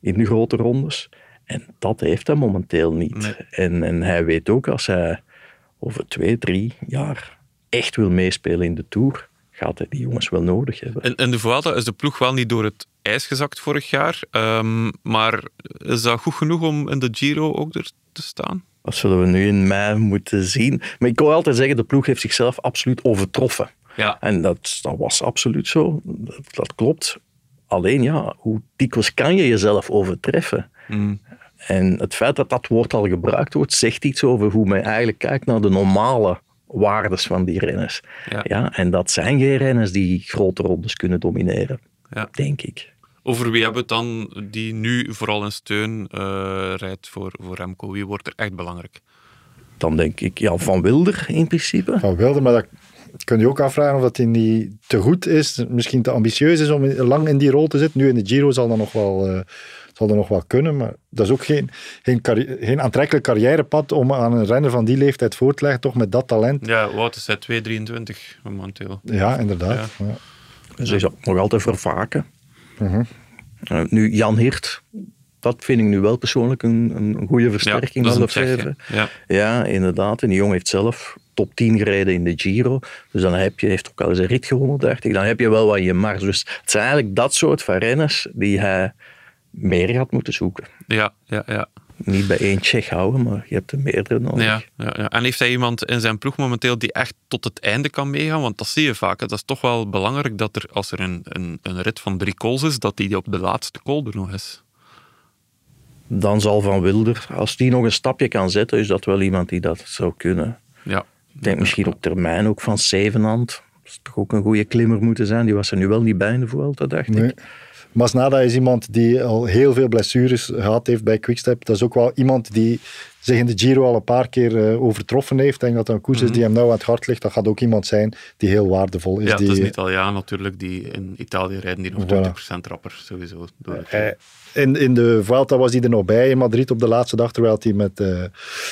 S6: in de grote rondes. En dat heeft hij momenteel niet.
S2: Nee.
S6: En, en hij weet ook, als hij over twee, drie jaar echt wil meespelen in de Tour, gaat hij die jongens wel nodig hebben.
S2: In, in de Vuelta is de ploeg wel niet door het ijs gezakt vorig jaar. ehm, maar is dat goed genoeg om in de Giro ook er te staan?
S6: Dat zullen we nu in mei moeten zien. Maar ik wil altijd zeggen, de ploeg heeft zichzelf absoluut overtroffen.
S2: Ja.
S6: En dat, dat was absoluut zo. Dat, dat klopt. Alleen ja, hoe dikwijls kan je jezelf overtreffen?
S2: Mm.
S6: En het feit dat dat woord al gebruikt wordt, zegt iets over hoe men eigenlijk kijkt naar de normale waardes van die renners.
S2: Ja.
S6: en dat zijn geen renners die grote rondes kunnen domineren,
S2: Ja.
S6: denk ik.
S2: Over wie hebben we het dan die nu vooral in steun eh, rijdt voor, voor Remco? Wie wordt er echt belangrijk?
S6: Dan denk ik, ja, Van Wilder in principe.
S7: Van Wilder, maar dat kun je ook afvragen of dat hij niet te goed is, misschien te ambitieus is om lang in die rol te zitten. Nu in de Giro zal dat nog wel, eh, zal dat nog wel kunnen, maar dat is ook geen, geen, carri- geen aantrekkelijk carrièrepad om aan een renner van die leeftijd voor te leggen, toch met dat talent.
S2: Ja, wat is hij? 2,23 momenteel.
S7: Ja, inderdaad.
S2: Ja.
S7: Ja.
S6: Dus hij zal nog altijd vervaken.
S7: Mhm.
S6: Uh, nu, Jan Hirt, dat vind ik nu wel persoonlijk een, een goede versterking
S2: is
S6: van de.
S2: Ja.
S6: Ja, inderdaad. En die jongen heeft zelf top 10 gereden in de Giro. Dus dan heb je, heeft ook al eens een rit gewonnen, dacht ik. Dan heb je wel wat in je mars. Dus het zijn eigenlijk dat soort van renners die hij meer gaat moeten zoeken.
S2: Ja, ja, ja.
S6: Niet bij één Tsjech houden, maar je hebt er meerdere nodig.
S2: Ja, ja, ja. En heeft hij iemand in zijn ploeg momenteel die echt tot het einde kan meegaan? Want dat zie je vaak. hè. Dat is toch wel belangrijk dat er, als er een, een, een rit van drie calls is, dat die op de laatste call er nog is.
S6: Dan zal Van Wilder, als die nog een stapje kan zetten, is dat wel iemand die dat zou kunnen.
S2: Ja.
S6: Ik denk misschien op termijn ook van Zevenhand. Dat is toch ook een goede klimmer moeten zijn. Die was er nu wel niet bij in de Vuelta, dacht
S7: Nee.
S6: ik.
S7: Masnada is iemand die al heel veel blessures gehad heeft bij Quickstep. Dat is ook wel iemand die zich in de Giro al een paar keer eh, overtroffen heeft. Ik denk dat dat een koers is die hem nou aan het hart ligt. Dat gaat ook iemand zijn die heel waardevol is.
S2: ja,
S7: die,
S2: het is een Italiaan natuurlijk, die in Italië rijden die nog
S7: Voilà.
S2: 20% rapper sowieso. Door het-
S7: Hij- in, in de Vuelta was hij er nog bij in Madrid op de laatste dag, terwijl hij met eh,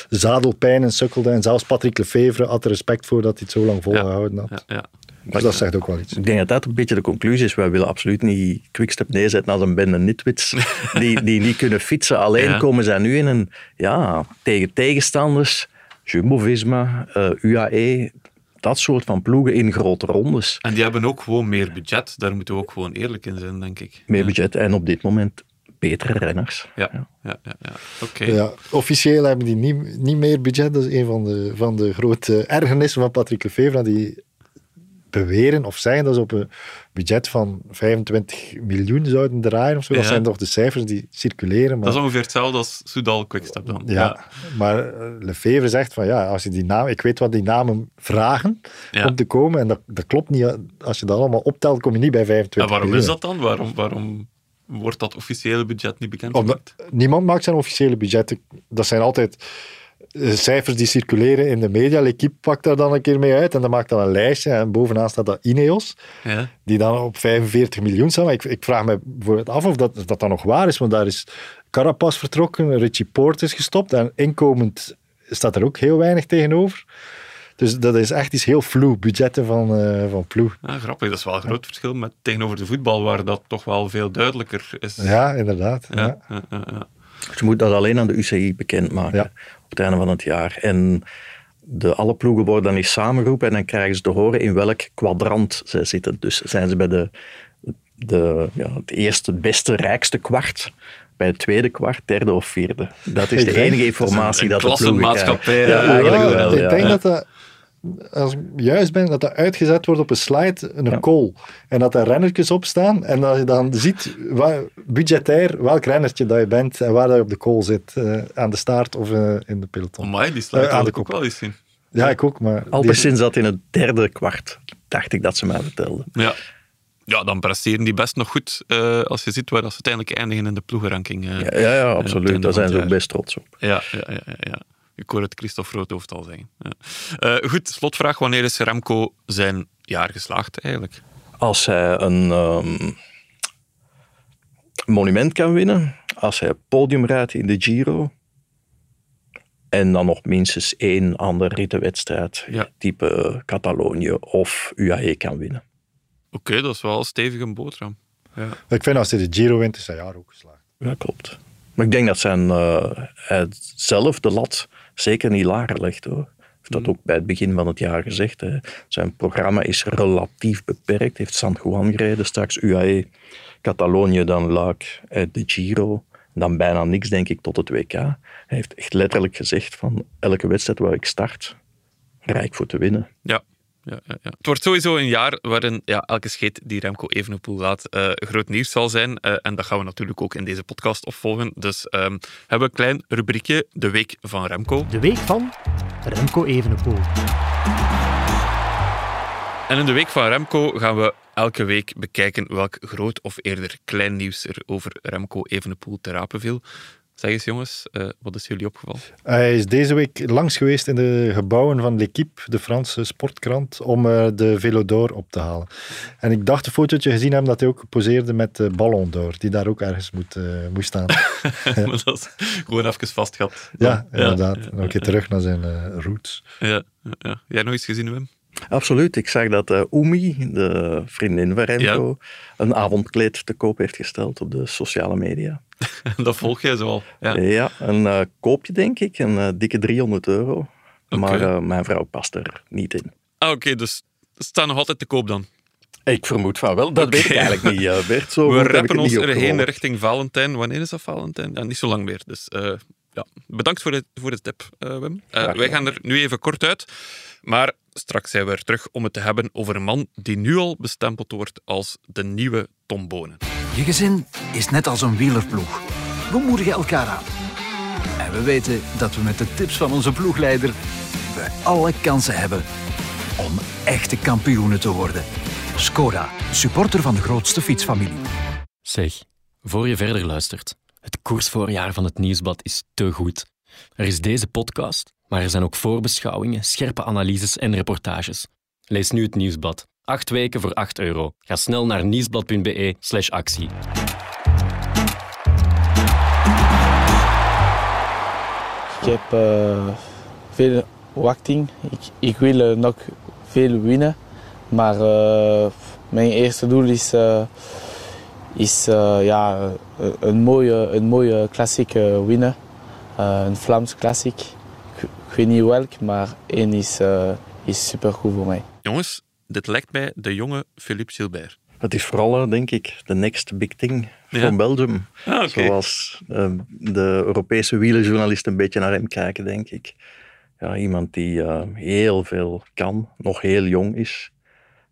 S7: zadelpijnen sukkelde. En zelfs Patrick Lefevre had er respect voor dat hij het zo lang volgehouden had.
S2: ja, ja.
S7: Dus dat zegt ook wel iets.
S6: Ik denk dat dat een beetje de conclusie is. Wij willen absoluut niet Quickstep neerzetten als een bende nitwits die, die niet kunnen fietsen. Alleen
S2: Ja.
S6: komen zij nu in een, ja, tegen tegenstanders, Jumbo-Visma, eh, UAE, dat soort van ploegen in grote rondes.
S2: En die hebben ook gewoon meer budget. Daar moeten we ook gewoon eerlijk in zijn, denk ik.
S6: Meer budget en op dit moment betere renners.
S2: Ja, ja, ja. ja. Oké.
S7: Ja, officieel hebben die niet, niet meer budget. Dat is een van de, van de grote ergernissen van Patrick Lefevre. Die beweren of zeggen dat ze op een budget van 25 miljoen zouden draaien. Of zo. Dat zijn toch de cijfers die circuleren. Maar,
S2: Dat is ongeveer hetzelfde als Soudal Quickstep dan.
S7: ja, maar eh, Lefevre zegt van ja, als je die naam, ik weet wat die namen vragen
S2: Ja.
S7: om te komen. En dat, dat klopt niet. Als je dat allemaal optelt, kom je niet bij 25
S2: En waarom
S7: miljoen.
S2: is dat dan? Waarom, waarom wordt dat officiële budget niet bekend?
S7: Omdat niemand maakt zijn officiële budgetten. Dat zijn altijd cijfers die circuleren in de media. L'Equipe pakt daar dan een keer mee uit en dan maakt dan een lijstje. En bovenaan staat dat Ineos,
S2: Ja.
S7: die dan op 45 miljoen staat. Maar ik, ik vraag me bijvoorbeeld af of dat, of dat dan nog waar is, want daar is Carapaz vertrokken, Richie Poort is gestopt en inkomend staat er ook heel weinig tegenover. Dus dat is echt iets heel vloe, budgetten van, eh, van ploeg.
S2: Ja, grappig, dat is wel een groot verschil met tegenover de voetbal, waar dat toch wel veel duidelijker is.
S7: Ja, inderdaad.
S2: Ja,
S7: Ja.
S2: ja, ja, ja.
S6: Ze moet dat alleen aan de UCI bekendmaken het einde van het jaar. En de, alle ploegen worden dan eens samengeroepen en dan krijgen ze te horen in welk kwadrant zij zitten. Dus zijn ze bij de, de, ja, het eerste, beste, rijkste kwart bij het tweede kwart, derde of vierde. Dat is de enige informatie dat,
S2: dat
S6: de ploegen krijgen.
S2: Ja,
S6: eigenlijk
S7: Ja,
S6: wel,
S7: ik
S6: ja.
S7: denk dat dat, als ik juist ben, dat dat uitgezet wordt op een slide, een call. En dat er rennertjes op staan. En dat je dan ziet, wa- budgetair, welk rennertje dat je bent en waar dat je op de call zit. eh, aan de staart of eh, in de peloton.
S2: Amai, die sluit
S7: Eh, aan
S2: had
S7: de
S2: ik ook
S7: kop.
S2: wel eens zien.
S7: Ja, ik ook, maar... die-
S6: Alpecin zat in het derde kwart, dacht ik dat ze mij vertelden.
S2: Ja. Ja, dan presteren die best nog goed eh, als je ziet waar dat ze uiteindelijk eindigen in de ploegenranking. eh,
S6: Ja, ja, ja, absoluut. Daar zijn ze ook best trots op.
S2: Ja, ja, ja, ja, ja. Ik hoor het Christophe Roodhoofd al zeggen. Ja. Eh, goed, slotvraag. Wanneer is Remco zijn jaar geslaagd eigenlijk?
S6: Als hij een ehm, monument kan winnen, als hij podium rijdt in de Giro, en dan nog minstens één andere rittenwedstrijd, type Catalonië of UAE kan winnen.
S2: Oké, dat is wel een stevige boterham. Ja.
S7: Ik vind als hij de Giro wint, is zijn jaar ook geslaagd.
S6: Ja, klopt. Maar ik denk dat zijn, eh, hij zelf de lat zeker niet lager legt hoor. Heeft dat ook bij het begin van het jaar gezegd. Hè. Zijn programma is relatief beperkt. Heeft San Juan gereden, straks UAE, Catalonië, dan Luik, eh, de Giro. Dan bijna niks, denk ik, tot het WK. Hij heeft echt letterlijk gezegd van elke wedstrijd waar ik start, rijk voor te winnen.
S2: Ja. Ja, ja, ja. Het wordt sowieso een jaar waarin ja, elke scheet die Remco Evenepoel laat eh, groot nieuws zal zijn. Eh, en dat gaan we natuurlijk ook in deze podcast opvolgen. Dus ehm, hebben we een klein rubriekje, de week van Remco.
S16: De week van Remco Evenepoel.
S2: En in de week van Remco gaan we elke week bekijken welk groot of eerder klein nieuws er over Remco Evenepoel te rapen viel. Zeg eens jongens, eh, wat is jullie opgevallen?
S7: Hij is deze week langs geweest in de gebouwen van L'Equipe, de Franse sportkrant, om eh, de Velo d'Or op te halen. En ik dacht een fotootje gezien hebben dat hij ook poseerde met de Ballon d'Or, die daar ook ergens moet, eh, moest staan.
S2: maar dat is gewoon even vastgehad.
S7: Ja, inderdaad.
S2: Ja,
S7: Nog een keer terug naar zijn roots.
S2: Ja, ja, ja. Jij nog iets gezien, Wim?
S6: Absoluut. Ik zag dat eh Oemi, de vriendin van Remco, een avondkleed te koop heeft gesteld op de sociale media.
S2: dat volg jij zo al. Ja.
S6: Ja, een eh, koopje denk ik, een eh, dikke 300 euro. Maar mijn vrouw past er niet in.
S2: Ah, oké, dus het staat nog altijd te koop dan?
S6: Ik vermoed van wel. Dat weet ik eigenlijk niet, Bert. Zo
S2: we rappen ons erheen richting Valentijn. Wanneer is dat Valentijn? Ja, niet zo lang meer. Dus ja, bedankt voor de, voor de tip, Wim. Wij gaan er nu even kort uit. Maar straks zijn we er terug om het te hebben over een man die nu al bestempeld wordt als de nieuwe Tom Bonen.
S1: Je gezin is net als een wielerploeg. We moedigen elkaar aan. En we weten dat we met de tips van onze ploegleider we alle kansen hebben om echte kampioenen te worden. Skoda, supporter van de grootste fietsfamilie.
S17: Zeg, voor je verder luistert, het koersvoorjaar van het Nieuwsblad is te goed. Er is deze podcast, maar er zijn ook voorbeschouwingen, scherpe analyses en reportages. Lees nu het Nieuwsblad. Acht weken voor 8 euro. Ga snel naar nieuwsblad.be slash actie.
S18: Ik heb eh, veel wachting. Ik, ik wil eh, nog veel winnen. Maar eh, mijn eerste doel is, is ja, een mooie, een mooie klassiek winnen. Een Vlaams klassiek. Ik, weet niet welk, maar één is, eh is super goed voor mij.
S2: Jongens, dit lijkt mij de jonge Philippe Gilbert.
S6: Het is vooral, eh, denk ik, de next big thing
S2: Ja.
S6: van Belgium.
S2: Ah, oké.
S6: Zoals eh, de Europese wielerjournalisten een beetje naar hem kijken, denk ik. Ja, iemand die heel veel kan, nog heel jong is.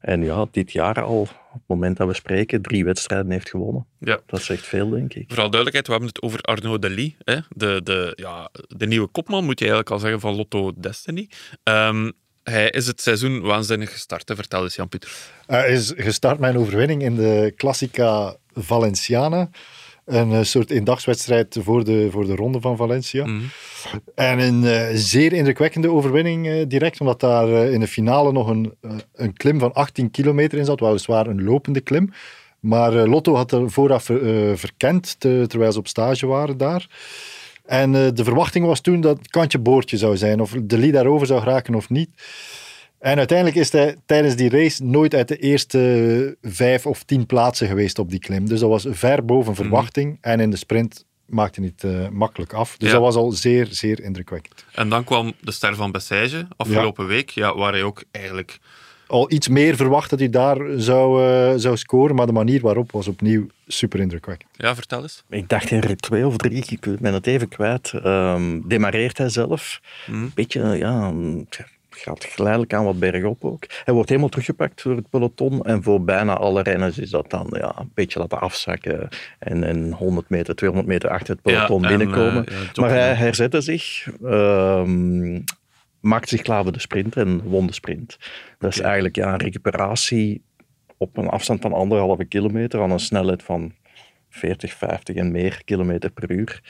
S6: En ja, dit jaar al, op het moment dat we spreken, drie wedstrijden heeft gewonnen.
S2: Ja.
S6: Dat zegt veel, denk ik.
S2: Vooral duidelijkheid, we hebben het over Arnaud Delis. Hè? De, de, ja, de nieuwe kopman, moet je eigenlijk al zeggen, van Lotto Destiny. Ehm, hij is het seizoen waanzinnig gestart. Hè? Vertel eens, Jan-Pieter.
S7: Hij is gestart met een overwinning in de Classica Valenciana. Een eh, soort eendagswedstrijd voor de, voor de ronde van Valencia. En een eh, zeer indrukwekkende overwinning eh, direct, omdat daar in de finale nog een, een klim van 18 kilometer in zat. Weliswaar een lopende klim. Maar Lotto had er vooraf verkend, te- terwijl ze op stage waren daar. En de verwachting was toen dat het kantje boordje zou zijn, of de Lee daarover zou geraken of niet. En uiteindelijk is hij tijdens die race nooit uit de eerste vijf of tien plaatsen geweest op die klim. Dus dat was ver boven verwachting. En in de sprint maakte niet eh, makkelijk af. Dus
S2: Ja.
S7: dat was al zeer, zeer indrukwekkend.
S2: En dan kwam de ster van Bessage afgelopen week, ja, waar hij ook eigenlijk...
S7: Al iets meer verwacht dat hij daar zou, eh, zou scoren, maar de manier waarop was opnieuw super indrukwekkend.
S2: Ja, vertel eens.
S6: Ik dacht in rit 2 of 3, ik ben het even kwijt. Ehm demareert hij zelf. Een beetje, ja, gaat geleidelijk aan wat bergop ook. Hij wordt helemaal teruggepakt door het peloton. En voor bijna alle renners is dat dan ja, een beetje laten afzakken. En, en 100 meter, 200 meter achter het peloton
S2: Ja, en,
S6: binnenkomen.
S2: eh, ja,
S6: maar hij herzette zich. ehm, maakte zich klaar voor de sprint en won de sprint. Dat is eigenlijk ja, een recuperatie op een afstand van anderhalve kilometer aan een snelheid van 40, 50 en meer kilometer per uur.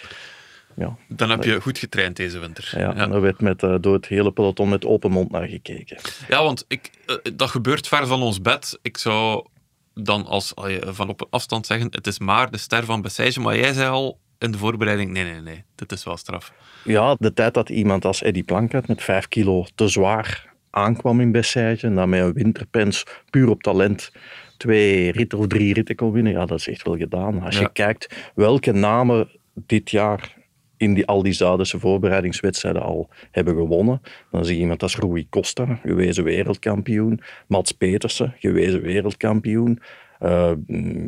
S6: Ja,
S2: Dan heb je goed getraind deze winter.
S6: ja, en er werd met, eh, door het hele peloton met open mond naar gekeken.
S2: Ja, want ik, eh, dat gebeurt ver van ons bed. Ik zou dan als, van op afstand zeggen, het is maar de ster van Bessage. Maar jij zei al in de voorbereiding, nee, nee, nee, dit is wel straf.
S6: Ja, de tijd dat iemand als Eddie Planket met 5 kilo te zwaar aankwam in Bessage en dan met een winterpens puur op talent twee ritten of drie ritten kon winnen, ja, dat is echt wel gedaan. Als
S2: Ja.
S6: je kijkt welke namen dit jaar in die, al die Zuiderse voorbereidingswedstrijden al hebben gewonnen, dan zie je iemand als Rui Costa, gewezen wereldkampioen, Mats Petersen, gewezen wereldkampioen, eh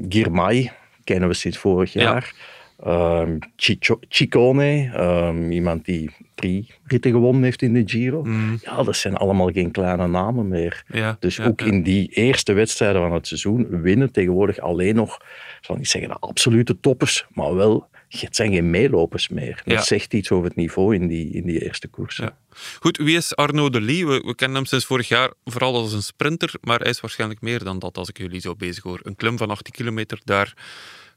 S6: Girmay, kennen we sinds vorig
S2: Ja.
S6: Jaar. Ehm, Ciccone, ehm, iemand die drie ritten gewonnen heeft in de Giro. Ja, dat zijn allemaal geen kleine namen meer.
S2: Mm. Ja,
S6: dus
S2: ja,
S6: ook
S2: ja.
S6: in die eerste wedstrijden van het seizoen winnen tegenwoordig alleen nog, ik zal niet zeggen de absolute toppers, maar wel, het zijn geen meelopers meer. Dat
S2: Ja.
S6: zegt iets over het niveau in die, in die eerste koers.
S2: Goed, wie is Arno de Lee? We, we kennen hem sinds vorig jaar vooral als een sprinter, maar hij is waarschijnlijk meer dan dat als ik jullie zo bezig hoor. Een klim van 18 kilometer, daar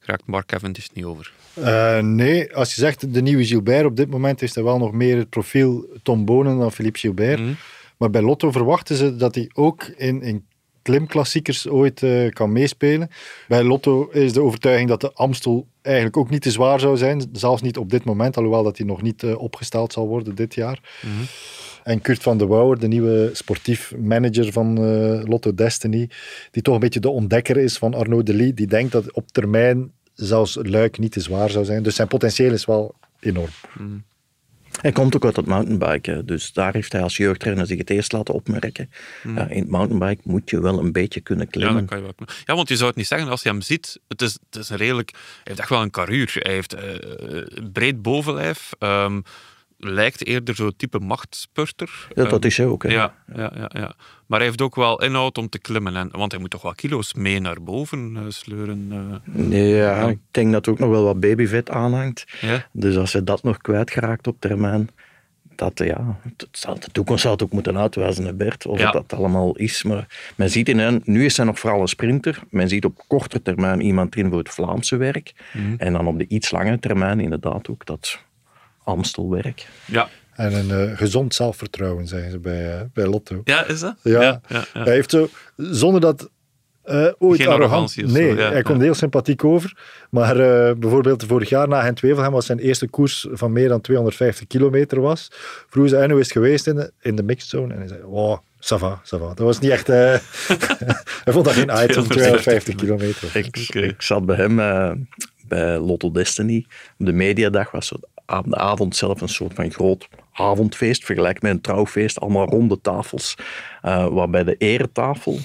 S2: raakt Mark Cavendish niet over.
S7: Eh, nee, als je zegt de nieuwe Gilbert, op dit moment is hij wel nog meer het profiel Tom Bonen dan Philippe Gilbert. Maar bij Lotto verwachten ze dat hij ook in, in klimklassiekers ooit eh, kan meespelen. Bij Lotto is de overtuiging dat de Amstel eigenlijk ook niet te zwaar zou zijn. Zelfs niet op dit moment, alhoewel dat hij nog niet eh, opgesteld zal worden dit jaar. En Kurt van de Wouwer, de nieuwe sportief manager van eh, Lotto Destiny, die toch een beetje de ontdekker is van Arnaud Delis, die denkt dat op termijn zelfs Luik niet te zwaar zou zijn. Dus zijn potentieel is wel enorm.
S6: Hij komt ook uit het mountainbiken, dus daar heeft hij als jeugdtrainer zich het eerst laten opmerken.
S2: Mm.
S6: Ja, in het mountainbike moet je wel een beetje kunnen
S2: Ja,
S6: klimmen.
S2: dat kan je wel. Ja, want je zou het niet zeggen als je hem ziet. Het is, het is een redelijk. Hij heeft echt wel een karuur. Hij heeft eh, een breed bovenlijf. ehm, lijkt eerder zo'n type machtspurter.
S6: Ja, dat
S2: Ehm,
S6: is hij ook, hè.
S2: Ja, ja, ja, ja. Maar hij heeft ook wel inhoud om te klimmen. En, want hij moet toch wel kilo's mee naar boven eh, sleuren. eh.
S6: Ja, ik denk dat er ook nog wel wat babyvet aanhangt.
S2: Ja.
S6: Dus als hij dat nog kwijtgeraakt op termijn, dat, ja, het zal, de toekomst zal het ook moeten uitwijzen, hè Bert, of dat allemaal is. Maar men ziet in hem, nu is hij nog vooral een sprinter. Men ziet op korte termijn iemand in voor het Vlaamse werk.
S2: Mhm.
S6: En dan op de iets langere termijn inderdaad ook dat Amstelwerk.
S2: Ja.
S7: En een eh, gezond zelfvertrouwen, zeggen ze bij, eh, bij Lotto.
S2: Ja, is dat?
S7: Ja.
S2: Ja, ja, ja.
S7: Hij heeft zo, zonder dat eh, ooit
S2: Geen
S7: arrogant...
S2: zo,
S7: Nee,
S2: ja,
S7: hij komt
S2: ja.
S7: heel sympathiek over. Maar eh, bijvoorbeeld vorig jaar na Gent-Wevelgem was zijn eerste koers van meer dan 250 kilometer was. Vroeg ze, en hoe is het geweest in de, in de mixed zone? En hij zei, wow, ça va, ça va. Dat was niet echt... eh, hij vond dat geen item, 250 kilometer.
S6: Ik, ik zat bij hem bij Lotto Destiny. Op de mediadag was zo aan de avond zelf een soort van groot avondfeest, vergelijk met een trouwfeest, allemaal ronde tafels, eh, waarbij de eretafel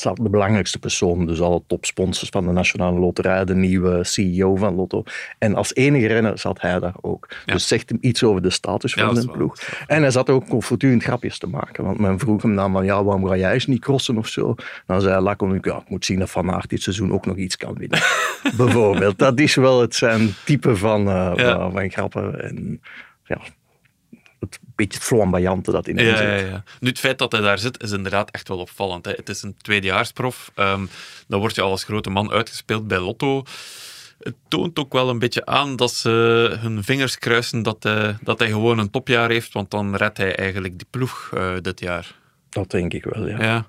S6: zat de belangrijkste persoon, dus alle topsponsors van de Nationale Loterij, de nieuwe CEO van Lotto. En als enige renner zat hij daar ook. Dus zegt hem iets over de status
S2: Ja,
S6: van zijn ploeg. En hij zat ook voortdurend grapjes te maken. Want men vroeg hem dan van, ja, waarom ga jij eens niet crossen of zo? Dan zei hij laconiek, ja, ik moet zien dat Van Aert dit seizoen ook nog iets kan winnen. Bijvoorbeeld. Dat is wel het zijn type van, eh,
S2: Ja.
S6: van, van grappen. En ja, het beetje het flamboyante dat in hem
S2: Ja,
S6: zit.
S2: ja, ja. Nu, het feit dat hij daar zit, is inderdaad echt wel opvallend. Hè. Het is een tweedejaarsprof. Ehm dan word je al als grote man uitgespeeld bij Lotto. Het toont ook wel een beetje aan dat ze hun vingers kruisen dat hij, dat hij gewoon een topjaar heeft, want dan redt hij eigenlijk die ploeg eh, dit jaar.
S6: Dat denk ik wel, ja.
S2: Ja.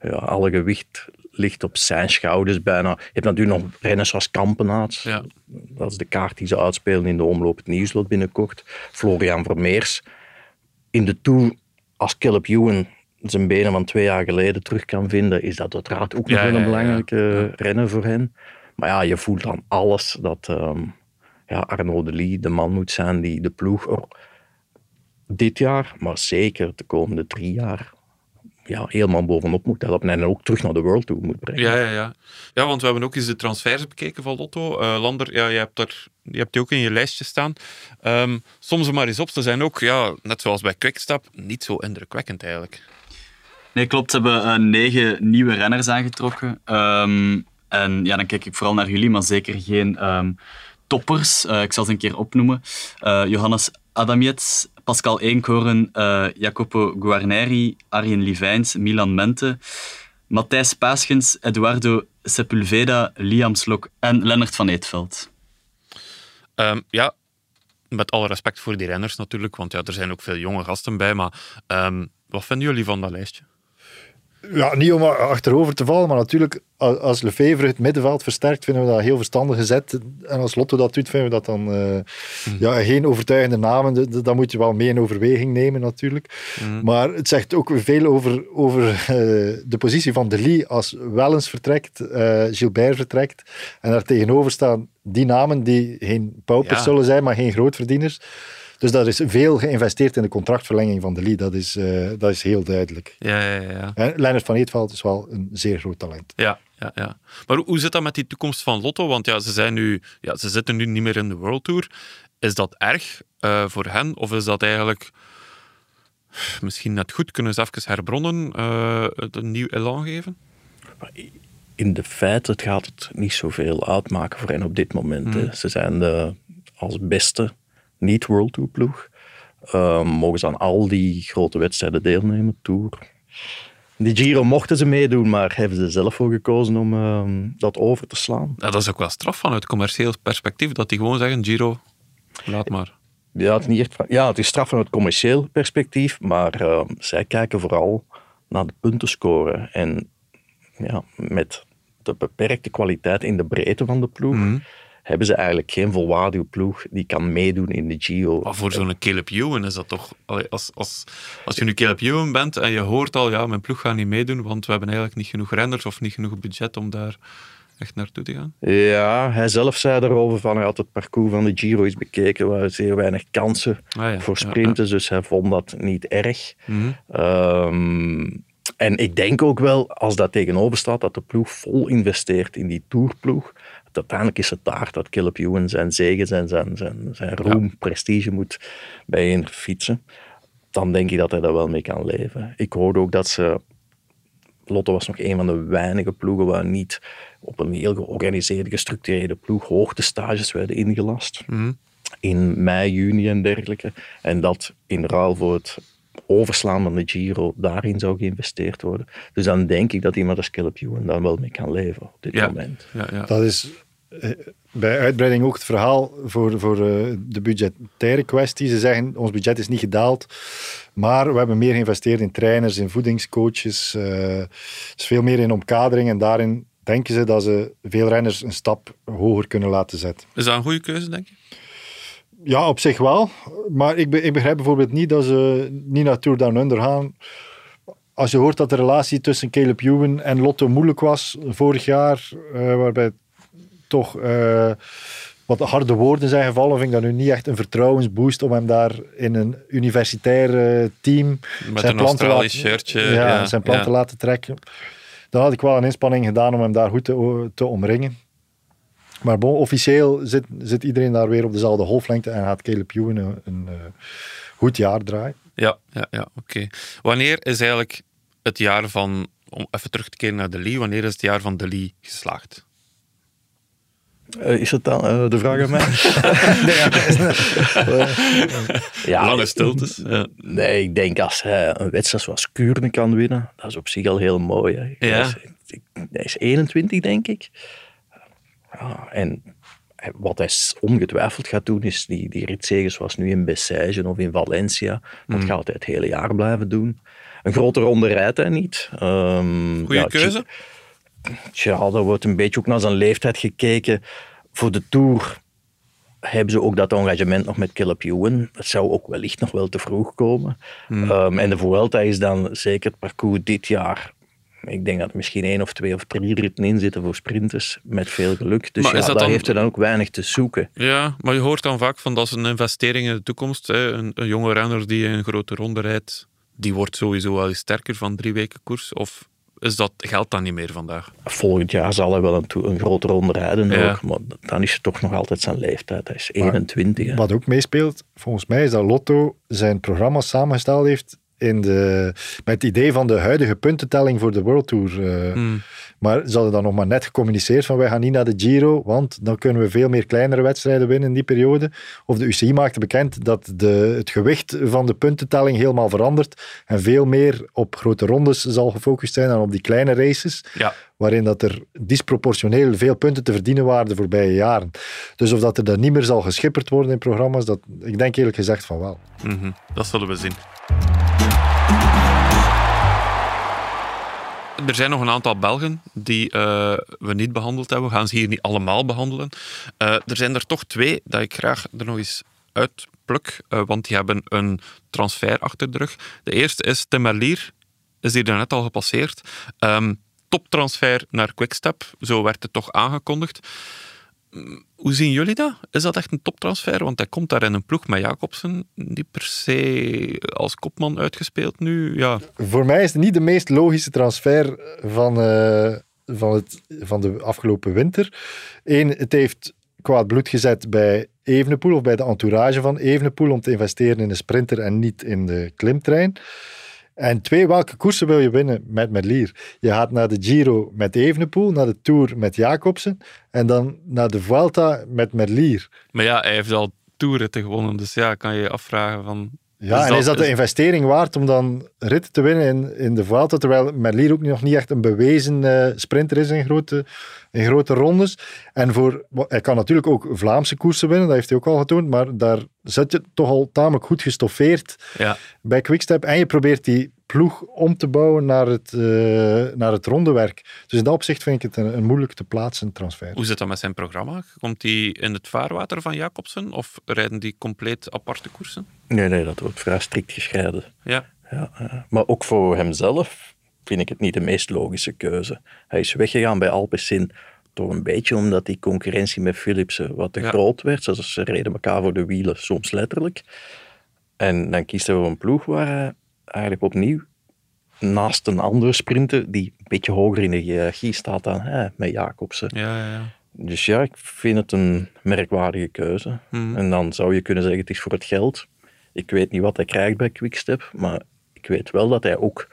S6: Ja, alle gewicht ligt op zijn schouders bijna. Je hebt natuurlijk nog renners als Kampenaerts.
S2: Ja.
S6: Dat is de kaart die ze uitspelen in de omloop het nieuwslot binnenkort. Florian Vermeers. In de Tour, als Caleb Ewan zijn benen van twee jaar geleden terug kan vinden, is dat uiteraard ook nog
S2: Ja,
S6: wel
S2: ja,
S6: een
S2: ja,
S6: belangrijke renner voor hen. Maar ja, je voelt aan alles dat, ehm, ja, Arnaud de Lee de man moet zijn die de ploeg er dit jaar, maar zeker de komende drie jaar ja, helemaal bovenop moet helpen en ook terug naar de World Tour moet brengen.
S2: Ja, ja, ja. ja, want we hebben ook eens de transfers bekeken van Lotto. Uh, Lander, ja, je hebt, er, je hebt die ook in je lijstje staan. Um, soms maar eens op, ze zijn ook, ja, net zoals bij Quickstep, niet zo indrukwekkend eigenlijk.
S15: Nee, klopt. Ze hebben uh, negen nieuwe renners aangetrokken. Um, en ja, dan kijk ik vooral naar jullie, maar zeker geen um, toppers. Uh, ik zal ze een keer opnoemen. Johannes Adamiets, Pascal Eenkoren, uh, Jacopo Guarneri, Arjen Livijns, Milan Mente, Matthijs Paaschens, Eduardo Sepulveda, Liam Slok en Lennart van Eetveld.
S2: Um, ja, met alle respect voor die renners natuurlijk, want ja, er zijn ook veel jonge gasten bij, maar um, wat vinden jullie van dat lijstje?
S7: Ja, niet om achterover te vallen, maar natuurlijk, als Lefevre het middenveld versterkt, vinden we dat heel verstandig gezet. En als Lotto dat doet, vinden we dat dan uh, ja, geen overtuigende namen. Dat moet je wel mee in overweging nemen, natuurlijk. Mm. Maar het zegt ook veel over, over uh, de positie van De Lee als Wellens vertrekt, uh, Gilbert vertrekt. En daar tegenover staan die namen die geen paupers ja. zullen zijn, maar geen grootverdieners. Dus dat is veel geïnvesteerd in de contractverlenging van de Lee. Dat is, uh, dat is heel duidelijk.
S2: Ja, ja, ja.
S7: En Leonard van Eetveld is wel een zeer groot talent.
S2: Ja, ja, ja. Maar hoe zit dat met die toekomst van Lotto? Want ja, ze, zijn nu, ja, ze zitten nu niet meer in de World Tour. Is dat erg uh, voor hen? Of is dat eigenlijk misschien net goed? Kunnen ze even herbronnen, uh, een nieuw elan geven?
S6: In de feiten het gaat het niet zoveel uitmaken voor hen op dit moment. Hmm. Ze zijn de, als beste niet World Tour ploeg. Um, mogen ze aan al die grote wedstrijden deelnemen, Tour. Die Giro mochten ze meedoen, maar hebben ze zelf voor gekozen om um, dat over te slaan.
S2: Ja, dat is ook wel straf vanuit commercieel perspectief, dat die gewoon zeggen, Giro, laat maar.
S6: Ja, het, niet echt, ja, het is straf vanuit commercieel perspectief, maar um, zij kijken vooral naar de puntenscore. En ja, met de beperkte kwaliteit in de breedte van de ploeg... Mm -hmm hebben ze eigenlijk geen volwaardige ploeg die kan meedoen in de Giro.
S2: Maar voor zo'n Caleb Ewan is dat toch... Als, als, als je nu Caleb Ewan bent en je hoort al, ja, mijn ploeg gaat niet meedoen, want we hebben eigenlijk niet genoeg renners of niet genoeg budget om daar echt naartoe te gaan?
S6: Ja, hij zelf zei erover van hij had het parcours van de Giro eens bekeken, waar zeer weinig kansen ah, ja. voor sprinters, ja, ja. dus hij vond dat niet erg. Mm -hmm. um, en ik denk ook wel, als dat tegenover staat, dat de ploeg vol investeert in die tourploeg, uiteindelijk is het daar dat Caleb Ewan zijn zegen, zijn, zijn, zijn, zijn roem, ja. prestige moet bijeen fietsen. Dan denk ik dat hij daar wel mee kan leven. Ik hoorde ook dat ze... Lotto was nog een van de weinige ploegen waar niet op een heel georganiseerde, gestructureerde ploeg hoogtestages werden ingelast. Mm. In mei, juni en dergelijke. En dat in ruil voor het overslaan van de Giro, daarin zou geïnvesteerd worden. Dus dan denk ik dat iemand als Caleb Ewan dan wel mee kan leven op dit
S2: ja.
S6: moment.
S2: Ja, ja.
S7: Dat is bij uitbreiding ook het verhaal voor, voor uh, de budgettaire kwestie. Ze zeggen, ons budget is niet gedaald, maar we hebben meer geïnvesteerd in trainers, in voedingscoaches. Uh, is veel meer in omkadering en daarin denken ze dat ze veel renners een stap hoger kunnen laten zetten.
S2: Is dat een goede keuze, denk je?
S7: Ja, op zich wel. Maar ik, be ik begrijp bijvoorbeeld niet dat ze niet naar Tour Down Under gaan. Als je hoort dat de relatie tussen Caleb Ewan en Lotto moeilijk was vorig jaar, uh, waarbij toch uh, wat harde woorden zijn gevallen, vind ik dat nu niet echt een vertrouwensboost om hem daar in een universitair team
S2: Met
S7: zijn
S2: een
S7: plan, te laten,
S2: shirtje,
S7: ja,
S2: ja,
S7: zijn plan
S2: ja.
S7: te laten trekken. Dan had ik wel een inspanning gedaan om hem daar goed te, te omringen. Maar bon, officieel zit, zit iedereen daar weer op dezelfde golflengte en gaat Caleb Ewan een, een uh, goed jaar draaien.
S2: Ja, ja, ja oké. Wanneer is eigenlijk het jaar van, om even terug te keren naar de Lee, wanneer is het jaar van de Lee geslaagd?
S6: Uh, is het dan uh, de vraag aan mij?
S2: ja, Lange stiltes. Ja.
S6: Nee, ik denk als hij een wedstrijd zoals Kuurne kan winnen, dat is op zich al heel mooi. Hè.
S2: Ja.
S6: Hij, is, hij is 21, denk ik. Ja, en wat hij ongetwijfeld gaat doen, is die, die ritzegen zoals nu in Bessèges of in Valencia. Dat
S2: Mm.
S6: gaat hij het hele jaar blijven doen. Een grote ronde rijdt hij niet. Um,
S2: Goeie
S6: ja,
S2: keuze?
S6: Tja, daar wordt een beetje ook naar zijn leeftijd gekeken. Voor de Tour hebben ze ook dat engagement nog met Caleb Ewan. Dat zou ook wellicht nog wel te vroeg komen.
S2: Hmm.
S6: Um, en de Vuelta is dan zeker het parcours dit jaar ik denk dat er misschien één of twee of drie ritten in zitten voor sprinters, met veel geluk. Dus
S2: Maar
S6: ja, daar
S2: dan-
S6: heeft hij dan ook weinig te zoeken.
S2: Ja, maar je hoort dan vaak van dat is een investering in de toekomst. Hè. Een, een jonge renner die een grote ronde rijdt, die wordt sowieso wel eens sterker van drie weken koers. Of is dat, geldt dat niet meer vandaag?
S6: Volgend jaar zal hij wel een, to- een grote ronde rijden,
S2: Ja.
S6: nog, maar dan is het toch nog altijd zijn leeftijd. Hij is
S7: Maar
S6: 21. hè.
S7: Wat ook meespeelt, volgens mij, is dat Lotto zijn programma samengesteld heeft in de, met het idee van de huidige puntentelling voor de World Tour. eh.
S2: Hmm.
S7: Maar ze hadden dan nog maar net gecommuniceerd van wij gaan niet naar de Giro, want dan kunnen we veel meer kleinere wedstrijden winnen in die periode. Of de UCI maakte bekend dat de, het gewicht van de puntentelling helemaal verandert en veel meer op grote rondes zal gefocust zijn dan op die kleine races
S2: Ja.
S7: waarin dat er disproportioneel veel punten te verdienen waren de voorbije jaren. Dus of dat er dan niet meer zal geschipperd worden in programma's, dat, ik denk eerlijk gezegd van wel.
S2: Mhm, Dat zullen we zien. Er zijn nog een aantal Belgen die eh, we niet behandeld hebben. We gaan ze hier niet allemaal behandelen. Eh, er zijn er toch twee dat ik graag er nog eens uitpluk, eh, want die hebben een transfer achter de rug. De eerste is Tim Merlier, is hier net al gepasseerd. Ehm, toptransfer naar Quickstep, zo werd het toch aangekondigd. Hoe zien jullie dat? Is dat echt een toptransfer? Want hij komt daar in een ploeg met Jacobsen, niet per se als kopman uitgespeeld nu. Ja,
S7: Voor mij is het niet de meest logische transfer van, eh, van, het, van de afgelopen winter. Eén, het heeft kwaad bloed gezet bij Evenepoel of bij de entourage van Evenepoel om te investeren in de sprinter en niet in de klimtrein. En twee, welke koersen wil je winnen met Merlier? Je gaat naar de Giro met Evenepoel, naar de Tour met Jacobsen en dan naar de Vuelta met Merlier.
S2: maar ja, hij heeft al toerritten gewonnen, dus ja, kan je je afvragen van...
S7: Ja, en is dat de investering waard om dan ritten te winnen in, in de Vuelta, terwijl Merlier ook nog niet echt een bewezen eh, sprinter is in grote, in grote rondes. En voor, hij kan natuurlijk ook Vlaamse koersen winnen, dat heeft hij ook al getoond, maar daar zit je toch al tamelijk goed gestoffeerd
S2: Ja.
S7: bij Quickstep. En je probeert die ploeg om te bouwen naar het, eh, naar het rondewerk. Dus in dat opzicht vind ik het een, een moeilijk te plaatsen transfer.
S2: Hoe zit dat met zijn programma? Komt hij in het vaarwater van Jacobsen of rijden die compleet aparte koersen?
S6: Nee, nee, dat wordt vrij strikt gescheiden.
S2: Ja.
S6: Ja, maar ook voor hemzelf vind ik het niet de meest logische keuze. Hij is weggegaan bij Alpecin toch een beetje omdat die concurrentie met Philipsen wat te
S2: Ja.
S6: groot werd. Dus ze reden elkaar voor de wielen, soms letterlijk. En dan kiest hij voor een ploeg waar hij eigenlijk opnieuw naast een andere sprinter die een beetje hoger in de hiërarchie staat dan hij, met Jacobsen.
S2: Ja, ja, ja.
S6: Dus ja, ik vind het een merkwaardige keuze.
S2: Mhm.
S6: En dan zou je kunnen zeggen, het is voor het geld. Ik weet niet wat hij krijgt bij Quickstep, maar ik weet wel dat hij ook,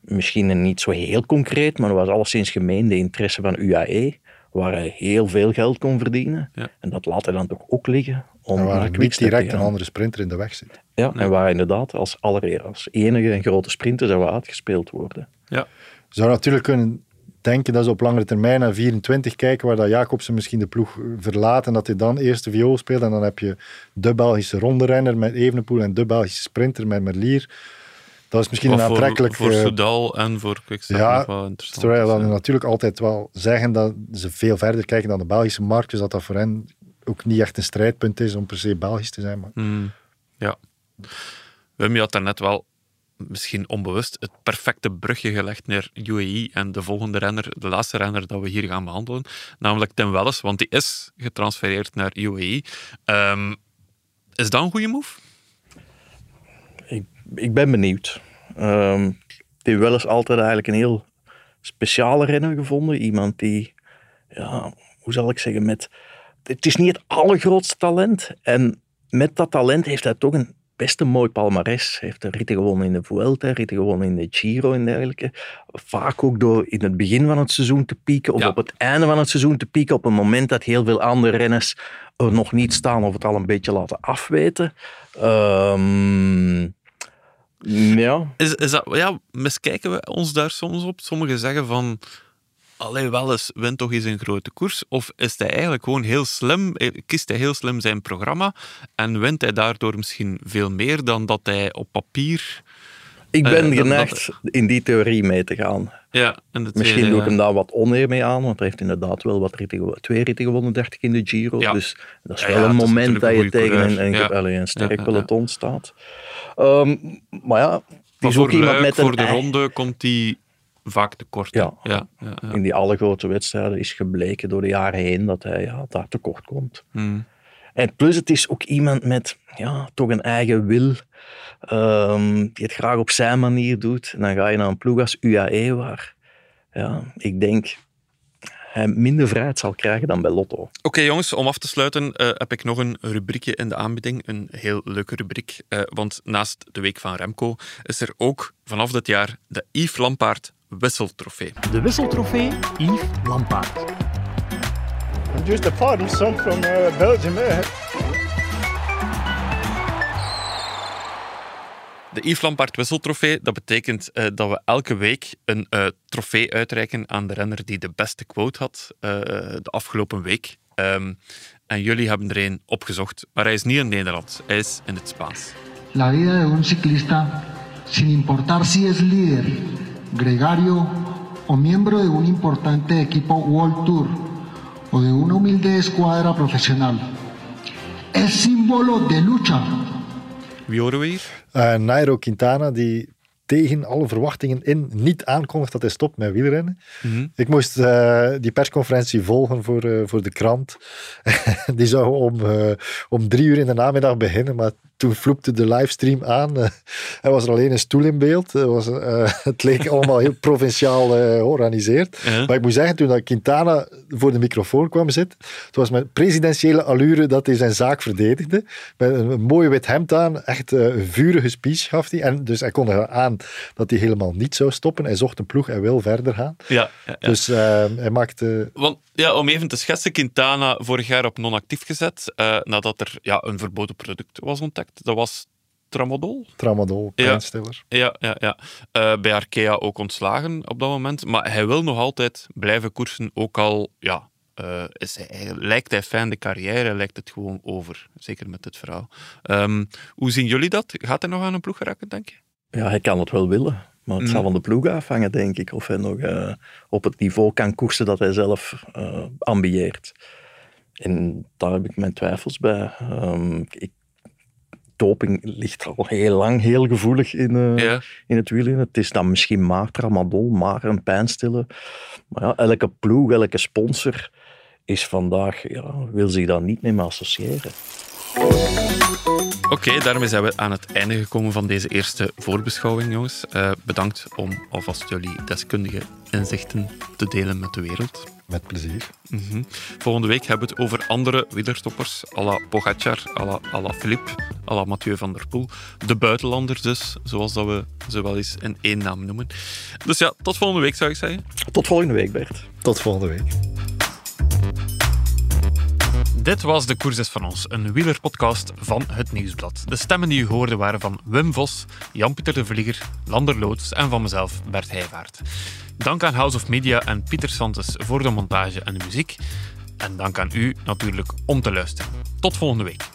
S6: misschien niet zo heel concreet, maar er was alleszins gemeende interesse van UAE, waar hij heel veel geld kon verdienen.
S2: Ja.
S6: En dat laat hij dan toch ook liggen om
S7: En waar niet direct een andere sprinter in de weg zit.
S6: Ja, en waar inderdaad als, als enige een grote sprinter zou uitgespeeld worden.
S2: Ja.
S7: Je zou natuurlijk kunnen denken dat ze op langere termijn naar 24 kijken, waar dat Jacobsen misschien de ploeg verlaat en dat hij dan eerst de viool speelt. En dan heb je de Belgische ronderenner met Evenepoel en de Belgische sprinter met Merlier. Dat is misschien
S2: Of
S7: een
S2: voor-
S7: aantrekkelijk...
S2: Voor,
S7: eh,
S2: Soudal en voor Quickstep
S7: ja,
S2: wel interessant.
S7: terwijl dan
S2: ja.
S7: natuurlijk altijd wel zeggen dat ze veel verder kijken dan de Belgische markt, dus dat dat voor hen ook niet echt een strijdpunt is om per se Belgisch te zijn. Maar
S2: Hmm, ja. Wim, je had daarnet wel misschien onbewust het perfecte brugje gelegd naar UAE en de volgende renner, de laatste renner dat we hier gaan behandelen, namelijk Tim Welles, want die is getransfereerd naar UAE. Ehm, is dat een goede move?
S6: Ik, ik ben benieuwd. Ehm ik heb wel eens altijd eigenlijk een heel speciale renner gevonden. Iemand die, ja, hoe zal ik zeggen, met... Het is niet het allergrootste talent. En met dat talent heeft hij toch een best een mooi palmares. Hij heeft een ritten gewonnen in de Vuelta, ritten gewonnen in de Giro en dergelijke. Vaak ook door in het begin van het seizoen te pieken of op het einde van het seizoen te pieken op een moment dat heel veel andere renners er nog niet staan of het al een beetje laten afweten. Ehm, ja,
S2: Is, is dat, ja, miskijken we ons daar soms op? Sommigen zeggen van, allee, wel eens, win toch eens een grote koers. Of is hij eigenlijk gewoon heel slim, eh, kiest hij heel slim zijn programma en wint hij daardoor misschien veel meer dan dat hij op papier...
S6: Ik ben
S2: dat-
S6: geneigd in die theorie mee te gaan.
S2: Ja, en de
S6: Misschien
S2: tweede,
S6: doe ik hem daar wat oneer mee aan, want hij heeft inderdaad wel wat ritten, twee ritten gewonnen, 30 in de Giro.
S2: Ja.
S6: Dus dat is
S2: Ja,
S6: wel
S2: ja,
S6: een moment dat
S2: een
S6: je tegen een, een, sterk peloton staat. Ehm, maar ja, is
S2: voor
S6: ook iemand met
S2: voor
S6: een
S2: de
S6: ei-
S2: ronde komt hij vaak tekort.
S6: Ja.
S2: Ja, ja, ja.
S6: In die allergrote wedstrijden is gebleken door de jaren heen dat hij ja, daar tekort komt.
S2: Hmm.
S6: En plus, het is ook iemand met ja, toch een eigen wil, ehm, die het graag op zijn manier doet. En dan ga je naar een ploeg als UAE, waar ja, ik denk hij minder vrijheid zal krijgen dan bij Lotto.
S2: Oké jongens, om af te sluiten eh, heb ik nog een rubriekje in de aanbieding. Een heel leuke rubriek. eh, want naast de Week van Remco is er ook vanaf dit jaar de Yves Lampaard Wisseltrofee.
S16: De wisseltrofee Yves Lampaard.
S19: I'm just a party son from uh, Belgium. Eh?
S2: De Yves Lampaard Wisseltrofee, dat betekent eh, dat we elke week een eh, trofee uitreiken aan de renner die de beste quote had eh, de afgelopen week. Ehm, en jullie hebben er een opgezocht, maar hij is niet in Nederland, hij is in het Spaans.
S20: La vida de un ciclista, sin importar si es líder, gregario o miembro de un importante equipo World Tour o de una humilde escuadra profesional, es símbolo de lucha.
S2: Wie horen we hier?
S7: Eh, Nairo Quintana, die tegen alle verwachtingen in niet aankondigt dat hij stopt met wielrennen.
S2: Mhm.
S7: Ik moest eh, die persconferentie volgen voor, eh, voor de krant. die zou om, eh, om drie uur in de namiddag beginnen, maar toen vloepte de livestream aan. Eh, er was er alleen een stoel in beeld. Het, was, eh, het leek allemaal heel provinciaal eh, georganiseerd. Maar ik moet zeggen, toen dat Quintana voor de microfoon kwam zitten, het was met presidentiële allure dat hij zijn zaak verdedigde. Met een, een mooi wit hemd aan, echt eh, een vurige speech gaf hij. En dus hij kondigde aan dat hij helemaal niet zou stoppen. Hij zocht een ploeg en wil verder gaan.
S2: Ja, ja, ja.
S7: Dus eh, hij maakte...
S2: Want ja, om even te schetsen, Quintana vorig jaar op non-actief gezet, eh, nadat er ja, een verboden product was ontdekt. Dat was tramadol.
S7: Tramadol,
S2: Ja.
S7: pijnstiller.
S2: Ja, ja, ja. Eh, bij Arkea ook ontslagen op dat moment. Maar hij wil nog altijd blijven koersen, ook al ja, eh, is hij, eigenlijk- lijkt hij fijn de carrière, lijkt het gewoon over. Zeker met dit verhaal. Ehm, hoe zien jullie dat? Gaat hij nog aan een ploeg geraken, denk je?
S6: Ja, hij kan het wel willen. Maar het
S2: Mhm.
S6: zal van de ploeg afhangen, denk ik. Of hij nog eh, op het niveau kan koersen dat hij zelf eh, ambieert. En daar heb ik mijn twijfels bij. Ehm, ik, doping ligt al heel lang heel gevoelig in, eh,
S2: Ja.
S6: in het wielrennen. Het is dan misschien maar tramadol, maar een pijnstiller. Maar ja, elke ploeg, elke sponsor is vandaag, ja, wil zich daar niet mee associëren.
S2: Oké, daarmee zijn we aan het einde gekomen van deze eerste voorbeschouwing, jongens. Eh, bedankt om alvast jullie deskundige inzichten te delen met de wereld.
S7: Met plezier.
S2: Mhm. Volgende week hebben we het over andere wielerstoppers, à la Pogacar, à la, à la Philippe, à la Mathieu van der Poel. De buitenlanders dus, zoals dat we ze wel eens in één naam noemen. Dus ja, tot volgende week zou ik zeggen.
S6: Tot volgende week, Bert.
S7: Tot volgende week.
S2: Dit was De Koerses van ons, een wielerpodcast van Het Nieuwsblad. De stemmen die u hoorde waren van Wim Vos, Jan-Pieter de Vlieger, Lander Loots en van mezelf, Bert Heijvaart. Dank aan House of Media en Pieter Santes voor de montage en de muziek. En dank aan u natuurlijk om te luisteren. Tot volgende week.